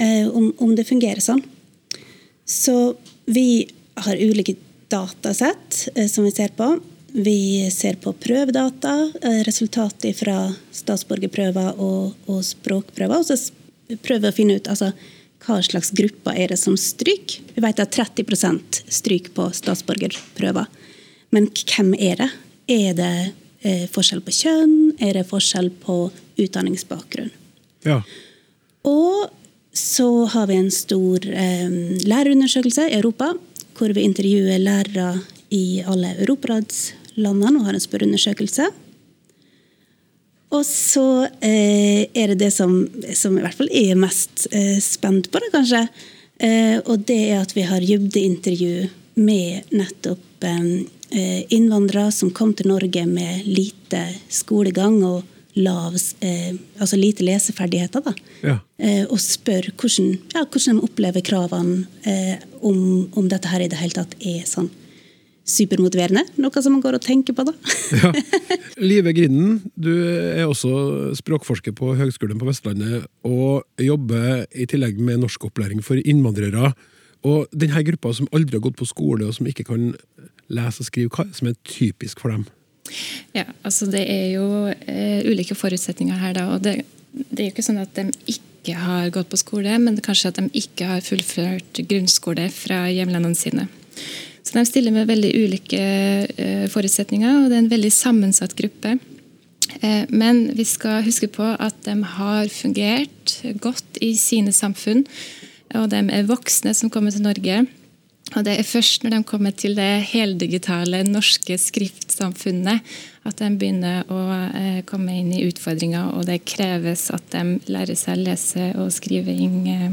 eh, om, om det fungerer sånn. Så vi har ulike datasett eh, som vi ser på. Vi ser på prøvedata, resultatet fra statsborgerprøver og, og språkprøver. Og så prøver vi å finne ut altså, hva slags grupper er det som stryker. Vi vet at 30% stryker på statsborgerprøver. Men hvem er det? Er det eh, forskjell på kjønn? Er det forskjell på utdanningsbakgrunn?
Ja.
Og så har vi en stor eh, lærerundersøkelse i Europa, hvor vi intervjuer lærere i alle Europaradslandene og har en spørreundersøkelse. Og så eh, er det det som, som i hvert fall jeg er mest eh, spent på, da, kanskje. Eh, og det er at vi har dybdeintervju med nettopp eh, innvandrere som kom til Norge med lite skolegang og lav, eh, altså lite leseferdigheter. da.
Ja.
Eh, og spør hvordan, ja, hvordan de opplever kravene, eh, om, om dette her i det hele tatt er sånn supermotiverende. Noe som man går og tenker på, da.
Ja. Live Grinden, du er også språkforsker på Høgskolen på Vestlandet og jobber i tillegg med norskopplæring for innvandrere. Og denne gruppa som aldri har gått på skole og som ikke kan lese og skrive, hva som er typisk for dem?
Ja, altså det er jo eh, ulike forutsetninger her, da. Og det, det er jo ikke sånn at de ikke har gått på skole, men er kanskje at de ikke har fullført grunnskole fra hjemlandene sine. Så de stiller med veldig ulike eh, forutsetninger, og det er en veldig sammensatt gruppe. Eh, men vi skal huske på at de har fungert godt i sine samfunn. Og de er voksne som kommer til Norge. Og det er først når de kommer til det heldigitale norske skriftsamfunnet at de begynner å eh, komme inn i utfordringer, og det kreves at de lærer seg å lese og skriving. Eh.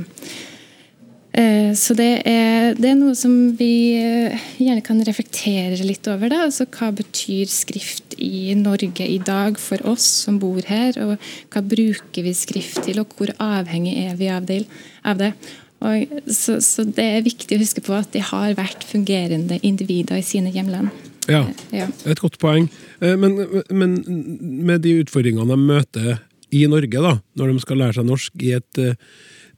Eh, så det er, det er noe som vi eh, gjerne kan reflektere litt over. Da. Altså, hva betyr skrift i Norge i dag for oss som bor her? Og hva bruker vi skrift til, og hvor avhengig er vi av det? Og, så, så det er viktig å huske på at de har vært fungerende individer i sine hjemland.
Ja,
Ja.
et godt poeng. Eh, Men, men med de utfordringene de møter i Norge, da, når de skal lære seg norsk i et eh,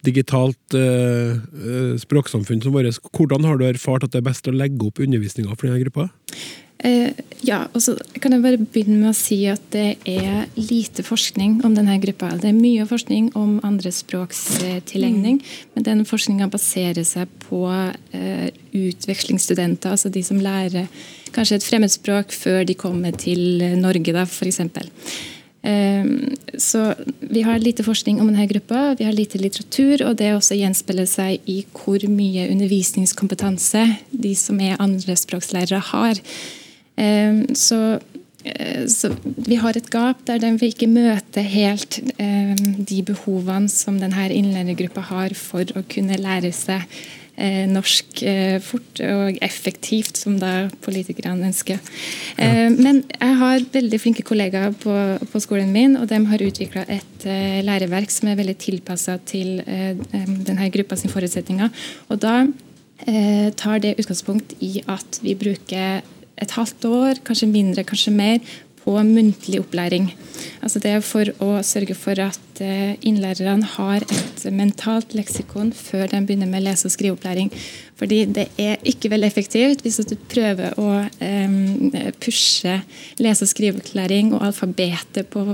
digitalt eh, eh, språksamfunn som vårt, hvordan har du erfart at det er best å legge opp undervisninga for denne gruppa?
Eh, ja, og så kan jeg bare begynne med å si at det er lite forskning om denne gruppa. Det er mye forskning om andrespråkstilegning, men den forskninga baserer seg på eh, utvekslingsstudenter, altså de som lærer kanskje et fremmedspråk før de kommer til Norge, f.eks. Eh, Så vi har lite forskning om denne gruppa, vi har lite litteratur, og det også gjenspeiler seg i hvor mye undervisningskompetanse de som er andrespråkslærere, har. Eh, Så, eh, så vi har et gap der de ikke møter helt eh, de behovene som denne innlærergruppa har for å kunne lære seg norsk eh, fort og effektivt, som da politikerne ønsker. Eh, men jeg har veldig flinke kollegaer på, på skolen min, og de har utvikla et eh, læreverk som er veldig tilpassa til eh, denne gruppa sin forutsetninger. Og da eh, tar det utgangspunkt i at vi bruker et halvt år, kanskje mindre, kanskje mer, på muntlig opplæring. Altså det er for å sørge for at eh, innlærerne har et mentalt leksikon før de begynner med lese- og skriveopplæring. Fordi det er ikke veldig effektivt hvis du prøver å eh, pushe lese- og skriveopplæring og alfabetet på,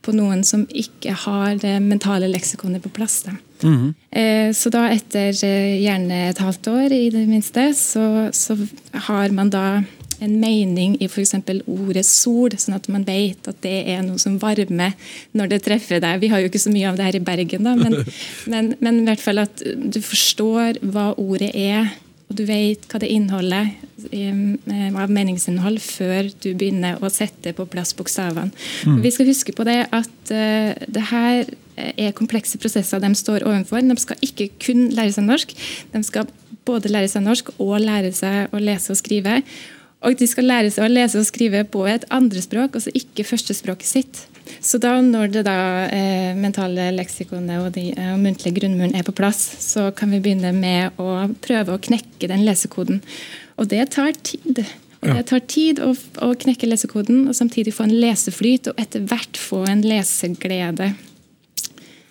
på, noen som ikke har det mentale leksikonet på plass. Da. Mm -hmm. så da etter gjerne et halvt år i det minste, så, så har man da en mening i f.eks. ordet sol, sånn at man vet at det er noe som varmer når det treffer deg. Vi har jo ikke så mye av det her i Bergen, da, men, men, men i hvert fall at du forstår hva ordet er. Og du vet hva det inneholder eh, av meningsinnhold før du begynner å sette på plass bokstavene. Mm. Vi skal huske på det at uh, det her er komplekse prosesser de står overfor. De skal ikke kun lære seg norsk, de skal både lære seg norsk og lære seg å lese og skrive. Og de skal lære seg å lese og skrive på et andrespråk, altså ikke førstespråket sitt. Så da når det da eh, mentale leksikonet og, de, eh, og muntlige grunnmuren er på plass, så kan vi begynne med å prøve å knekke den lesekoden. Og det tar tid. Og det tar tid å, å, knekke lesekoden, og samtidig få en leseflyt, og etter hvert få en leseglede.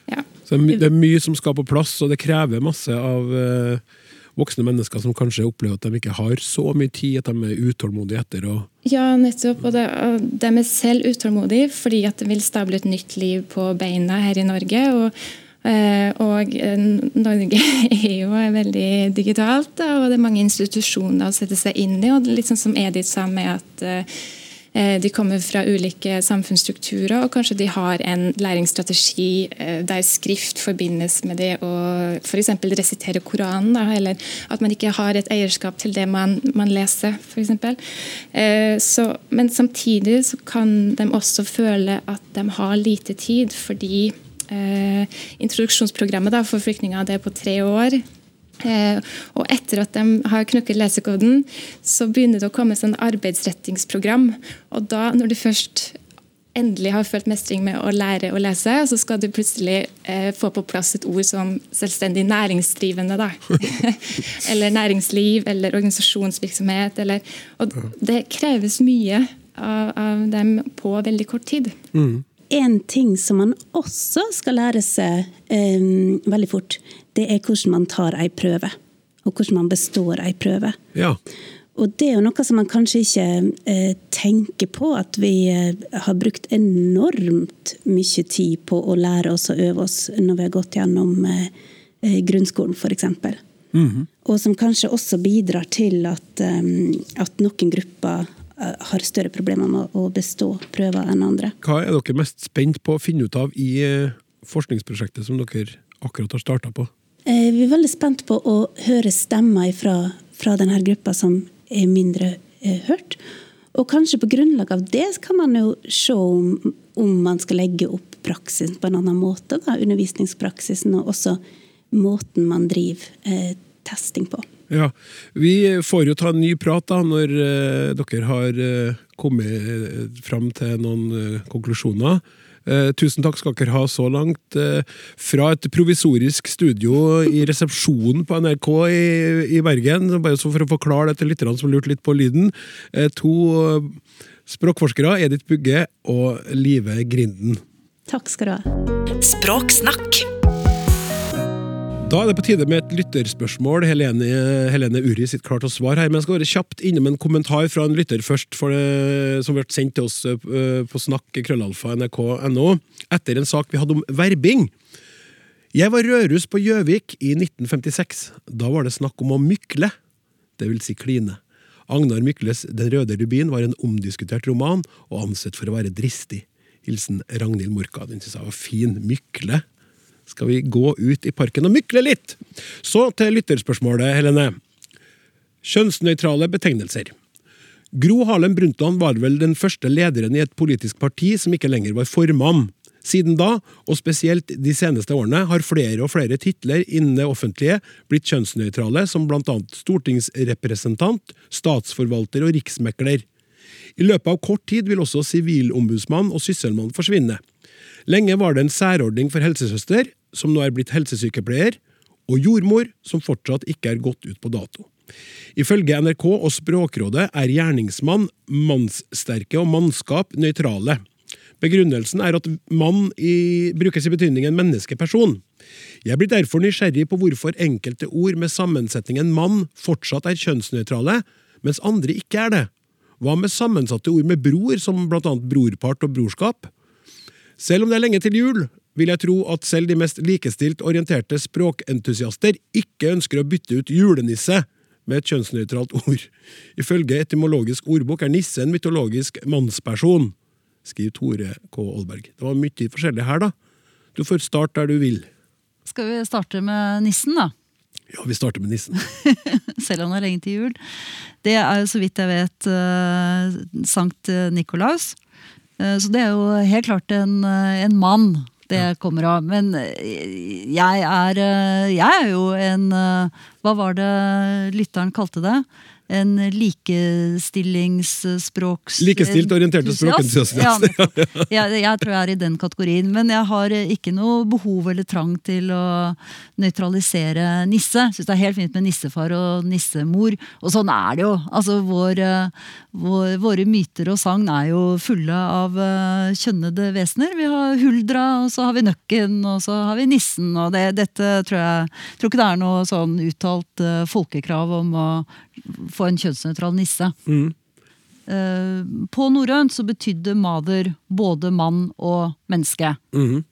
Ja. Så det er mye som skal på plass, og det krever masse av uh voksne mennesker som kanskje opplever at de ikke har så mye tid, at de er utålmodige etter å
Ja, nettopp. Og, de er selv utålmodige fordi at de vil stable et nytt liv på beina her i Norge. og eh, og eh, Norge er jo veldig digitalt, og det er mange institusjoner å sette seg inn i. og Litt sånn som Edith sa med at Eh, de kommer fra ulike samfunnsstrukturer, og kanskje de har en læringsstrategi eh, der skrift forbindes med det å f.eks. resitere Koranen, eller at man ikke har et eierskap til det man, man leser, f.eks. Eh, men samtidig kan de også føle at de har lite tid, fordi eh, introduksjonsprogrammet for flyktninger er på tre år. Eh, og etter at de har knukket lesekoden, så begynner det å komme sånn arbeidsrettingsprogram. Og da, når du først endelig har følt mestring med å lære å lese, så skal du plutselig eh, få på plass et ord som selvstendig næringsdrivende. Da. eller næringsliv, eller organisasjonsvirksomhet. Eller, og det kreves mye av, av, dem på veldig kort tid.
Mm. En ting som man også skal lære seg eh, veldig fort, det er hvordan man tar ei prøve. Og hvordan man består ei prøve.
Ja.
Og det er jo noe som man kanskje ikke eh, tenker på, at vi eh, har brukt enormt mye tid på å lære oss og øve oss når vi har gått gjennom eh, eh grunnskolen, f.eks. Mm -hmm. Og som kanskje også bidrar til at, eh, at noen grupper eh, har større problemer med å bestå prøver enn andre.
Hva er dere mest spent på å finne ut av i forskningsprosjektet som dere akkurat har starta på?
Eh, vi er veldig spent på å høre stemmer fra, fra denne gruppa som er mindre eh, hørt. Og kanskje på grunnlag av det kan man jo se om, om man skal legge opp praksisen på en annen måte. Da, undervisningspraksisen og også måten man driver eh, testing på.
Ja, Vi får jo ta en ny prat da, når eh, dere har eh, kommet eh, fram til noen konklusjoner. Eh, tusen takk skal dere ha så langt. Eh, fra et provisorisk studio i resepsjonen på NRK i, i Bergen, bare for å forklare det til lytterne som lurte litt på lyden. Eh, to språkforskere, Edith Bugge og Live Grinden.
Takk skal du ha.
Språksnakk
da er det på tide med et lytterspørsmål. Helene, Helene Uri sitter klar til å svare her, men jeg skal være kjapt innom en kommentar fra en lytter først, det, som ble sendt til oss eh, på snakk krøllalfa nrk.no etter en sak vi hadde om verbing. Jeg var rødruss på Gjøvik i 1956. Da var det snakk om å mykle, det vil si kline. Agnar Mykles Den røde rubin var en omdiskutert roman, og ansett for å være dristig. Hilsen Ragnhild Morka. Den synes jeg var fin. Mykle skal vi gå ut i parken og mykle litt. Så til lytterspørsmålet, Helene. Kjønnsnøytrale betegnelser. Gro Harlem Brundtland var vel den første lederen i et politisk parti som ikke lenger var formann. Siden da, og spesielt de seneste årene, har flere og flere titler innen det offentlige blitt kjønnsnøytrale, som blant annet stortingsrepresentant, statsforvalter og riksmekler. I løpet av kort tid vil også sivilombudsmann og sysselmann forsvinne. Lenge var det en særordning for helsesøster, som nå er blitt helsesykepleier, og jordmor, som fortsatt ikke er gått ut på dato. Ifølge NRK og Språkrådet er gjerningsmann, mannssterke og mannskap nøytrale. Begrunnelsen er at mann i, brukes i betydningen menneskeperson. Jeg blir derfor nysgjerrig på hvorfor enkelte ord med sammensetningen mann fortsatt er kjønnsnøytrale, mens andre ikke er det. Hva med sammensatte ord med bror, som blant annet brorpart og brorskap? Selv om det er lenge til jul, vil jeg tro at selv de mest likestilt orienterte språkentusiaster ikke ønsker å bytte ut julenisse med et kjønnsnøytralt ord. Ifølge etymologisk ordbok er nisse en mytologisk mannsperson, skriver Tore K. Aalberg. Det var mye forskjellig her, da. Du får starte der du vil.
Skal vi starte med nissen, da?
Ja, vi starter med nissen.
Selv om det er lenge til jul. Det er jo så vidt jeg vet eh, Sankt Nikolaus. Eh, så det er jo helt klart en, eh, en mann det kommer av. Men eh, jeg er, eh, jeg er jo en eh, Hva var det lytteren kalte det? En likestillingsspråks...
Likestilt orienterte språkentusiaster.
Ja, jeg, jeg tror jeg er i den kategorien. Men jeg har ikke noe behov eller trang til å nøytralisere nisse. Syns det er helt fint med nissefar og nissemor. Og sånn er det jo. Altså, vår, vår, våre myter og sagn er jo fulle av uh, kjønnede vesener. Vi har huldra, og så har vi nøkken, og så har vi nissen. Og det, dette tror jeg tror ikke det er noe sånn uttalt folkekrav om å få en kjønnsnøytral nisse.
Mm.
Uh, på norrønt så betydde mader både mann og menneske.
Mhm.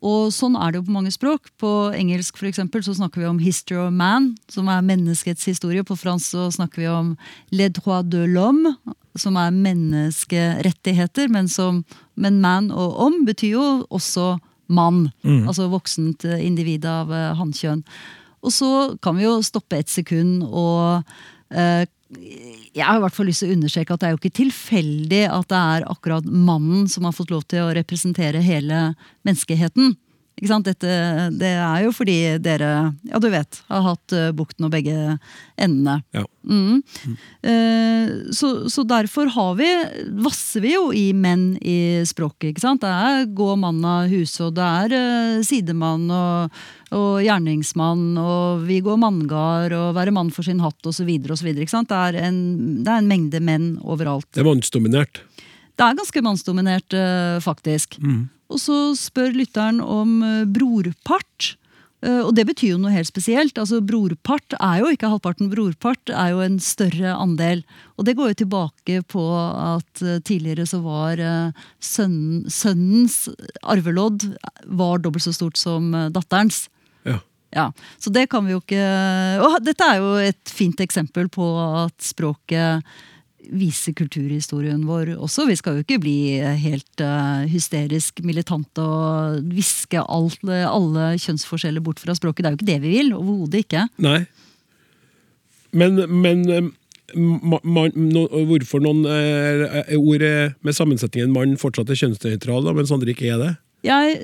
Og sånn er det jo på mange språk. På engelsk for eksempel, så snakker vi om 'history of man', som er menneskets historie. På fransk så snakker vi om 'les droits de l'homme', som er menneskerettigheter. Men, som, men 'man' og 'om' betyr jo også mann.
Mm.
Altså voksent eh, individ av eh, hannkjønn. Og så kan vi jo stoppe et sekund og eh, jeg har i hvert fall lyst til å understreke at det er jo ikke tilfeldig at det er akkurat mannen som har fått lov til å representere hele menneskeheten. Dette, det er jo fordi dere, ja du vet, har hatt eh, bukten og begge endene.
Ja.
Mm. Eh, så, så derfor har vi, vasser vi jo i menn i språket. ikke sant? Det er gå mann av huse, og det er eh, sidemann og, og gjerningsmann, og vi går manngard, og være mann for sin hatt osv. Det, er en, det er en mengde menn overalt.
Det er mannsdominert.
Det er ganske mannsdominert, faktisk. faktisk. Og så spør lytteren om eh, brorpart. Eh, Og det betyr jo noe helt spesielt. Altså Brorpart er jo ikke halvparten. Brorpart er jo en større andel. Og det går jo tilbake på at eh, tidligere så var sønnen, sønnens arvelodd var dobbelt så stort som datterens.
Ja.
Ja, så det kan vi jo ikke Og dette er jo et fint eksempel på at språket viser kulturhistorien vår også. Vi skal jo ikke bli helt eh, hysterisk militante og viske alt, alle kjønnsforskjeller bort fra språket. Det er jo ikke det vi vil. Overhodet ikke.
Nei. Men, men eh, man, no, hvorfor noen eh, ord eh, med sammensetningen mann fortsatt er kjønnsnøytral, mens andre ikke er det?
Jeg,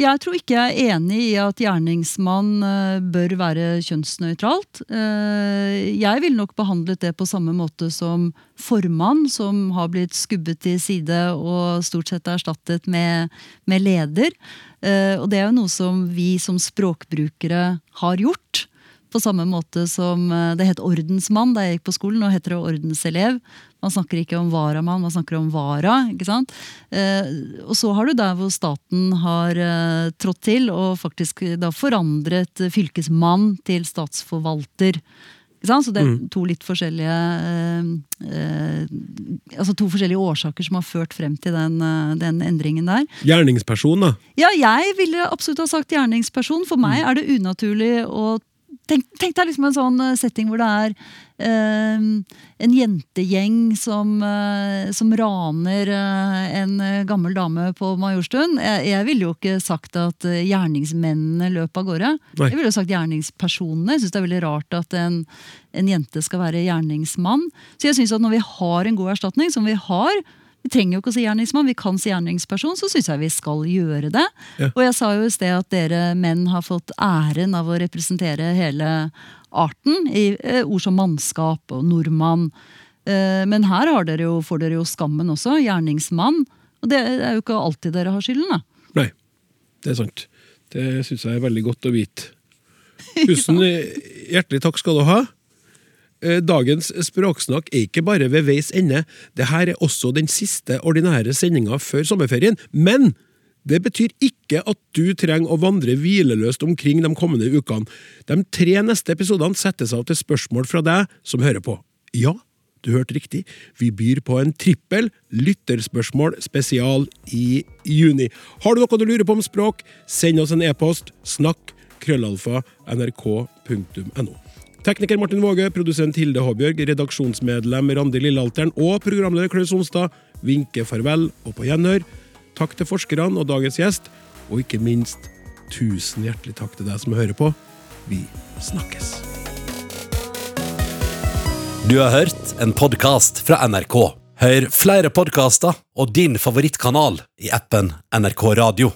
jeg tror ikke jeg er enig i at gjerningsmann eh, bør være kjønnsnøytralt. Eh, Jeg ville nok behandlet det på samme måte som formann, som har blitt skubbet til side og stort sett erstattet med, med leder. Eh, Og det er jo noe som vi som språkbrukere har gjort. På samme måte som eh, det het ordensmann da jeg gikk på skolen. Nå heter det ordenselev. Man snakker ikke om varamann, man snakker om vara. ikke sant? Eh, og så har du der hvor staten har eh, trådt til og faktisk da forandret fylkesmann til statsforvalter. Så det er
Mm.
to litt forskjellige eh, altså to forskjellige årsaker som har ført frem til den, den endringen der.
Gjerningsperson, da.
Ja, jeg ville absolutt ha sagt gjerningsperson. For meg er det unaturlig å Tenk, tenk deg liksom en sånn eh, setting hvor det er eh, en jentegjeng som, eh, som raner eh, en eh, gammel dame på Majorstuen. Jeg, jeg ville jo ikke sagt at eh, gjerningsmennene løp av gårde.
Nei.
Jeg ville jo sagt gjerningspersonene. Jeg syns det er veldig rart at en, en jente skal være gjerningsmann. Så jeg synes at når vi har en god erstatning, som vi har, vi trenger jo ikke å si gjerningsmann, vi kan si gjerningsperson, så syns jeg vi skal gjøre det.
Ja.
Og jeg sa jo i sted at dere menn har fått æren av å representere hele arten i eh, ord som mannskap og nordmann. Eh, men her har dere jo, får dere jo skammen også, gjerningsmann. Og det er jo ikke alltid dere har skylden, da.
Nei, det er sant. Det syns jeg er veldig godt å vite. Tusen hjertelig takk skal du ha. Eh, dagens språksnakk er ikke bare ved veis ende. Dette er også den siste ordinære sendinga før sommerferien. Men det betyr ikke at du trenger å vandre hvileløst omkring de kommende ukene. De tre neste episodene settes av til spørsmål fra deg som hører på. Ja, du hørte riktig. Vi byr på en trippel lytterspørsmål spesial i juni. Har du noe du lurer på om språk, send oss en e-post. Snakk krøllalfa nrk.no. Tekniker Martin Våge, produsent Hilde Håbjørg, redaksjonsmedlem Randi Lillealteren og programleder Klaus Onstad vinker farvel og på gjenhør. Takk til forskerne og dagens gjest, og ikke minst tusen hjertelig takk til deg som hører på. Vi snakkes.
Du har hørt en podkast fra NRK. Hør flere podkaster og din favorittkanal i appen NRK Radio.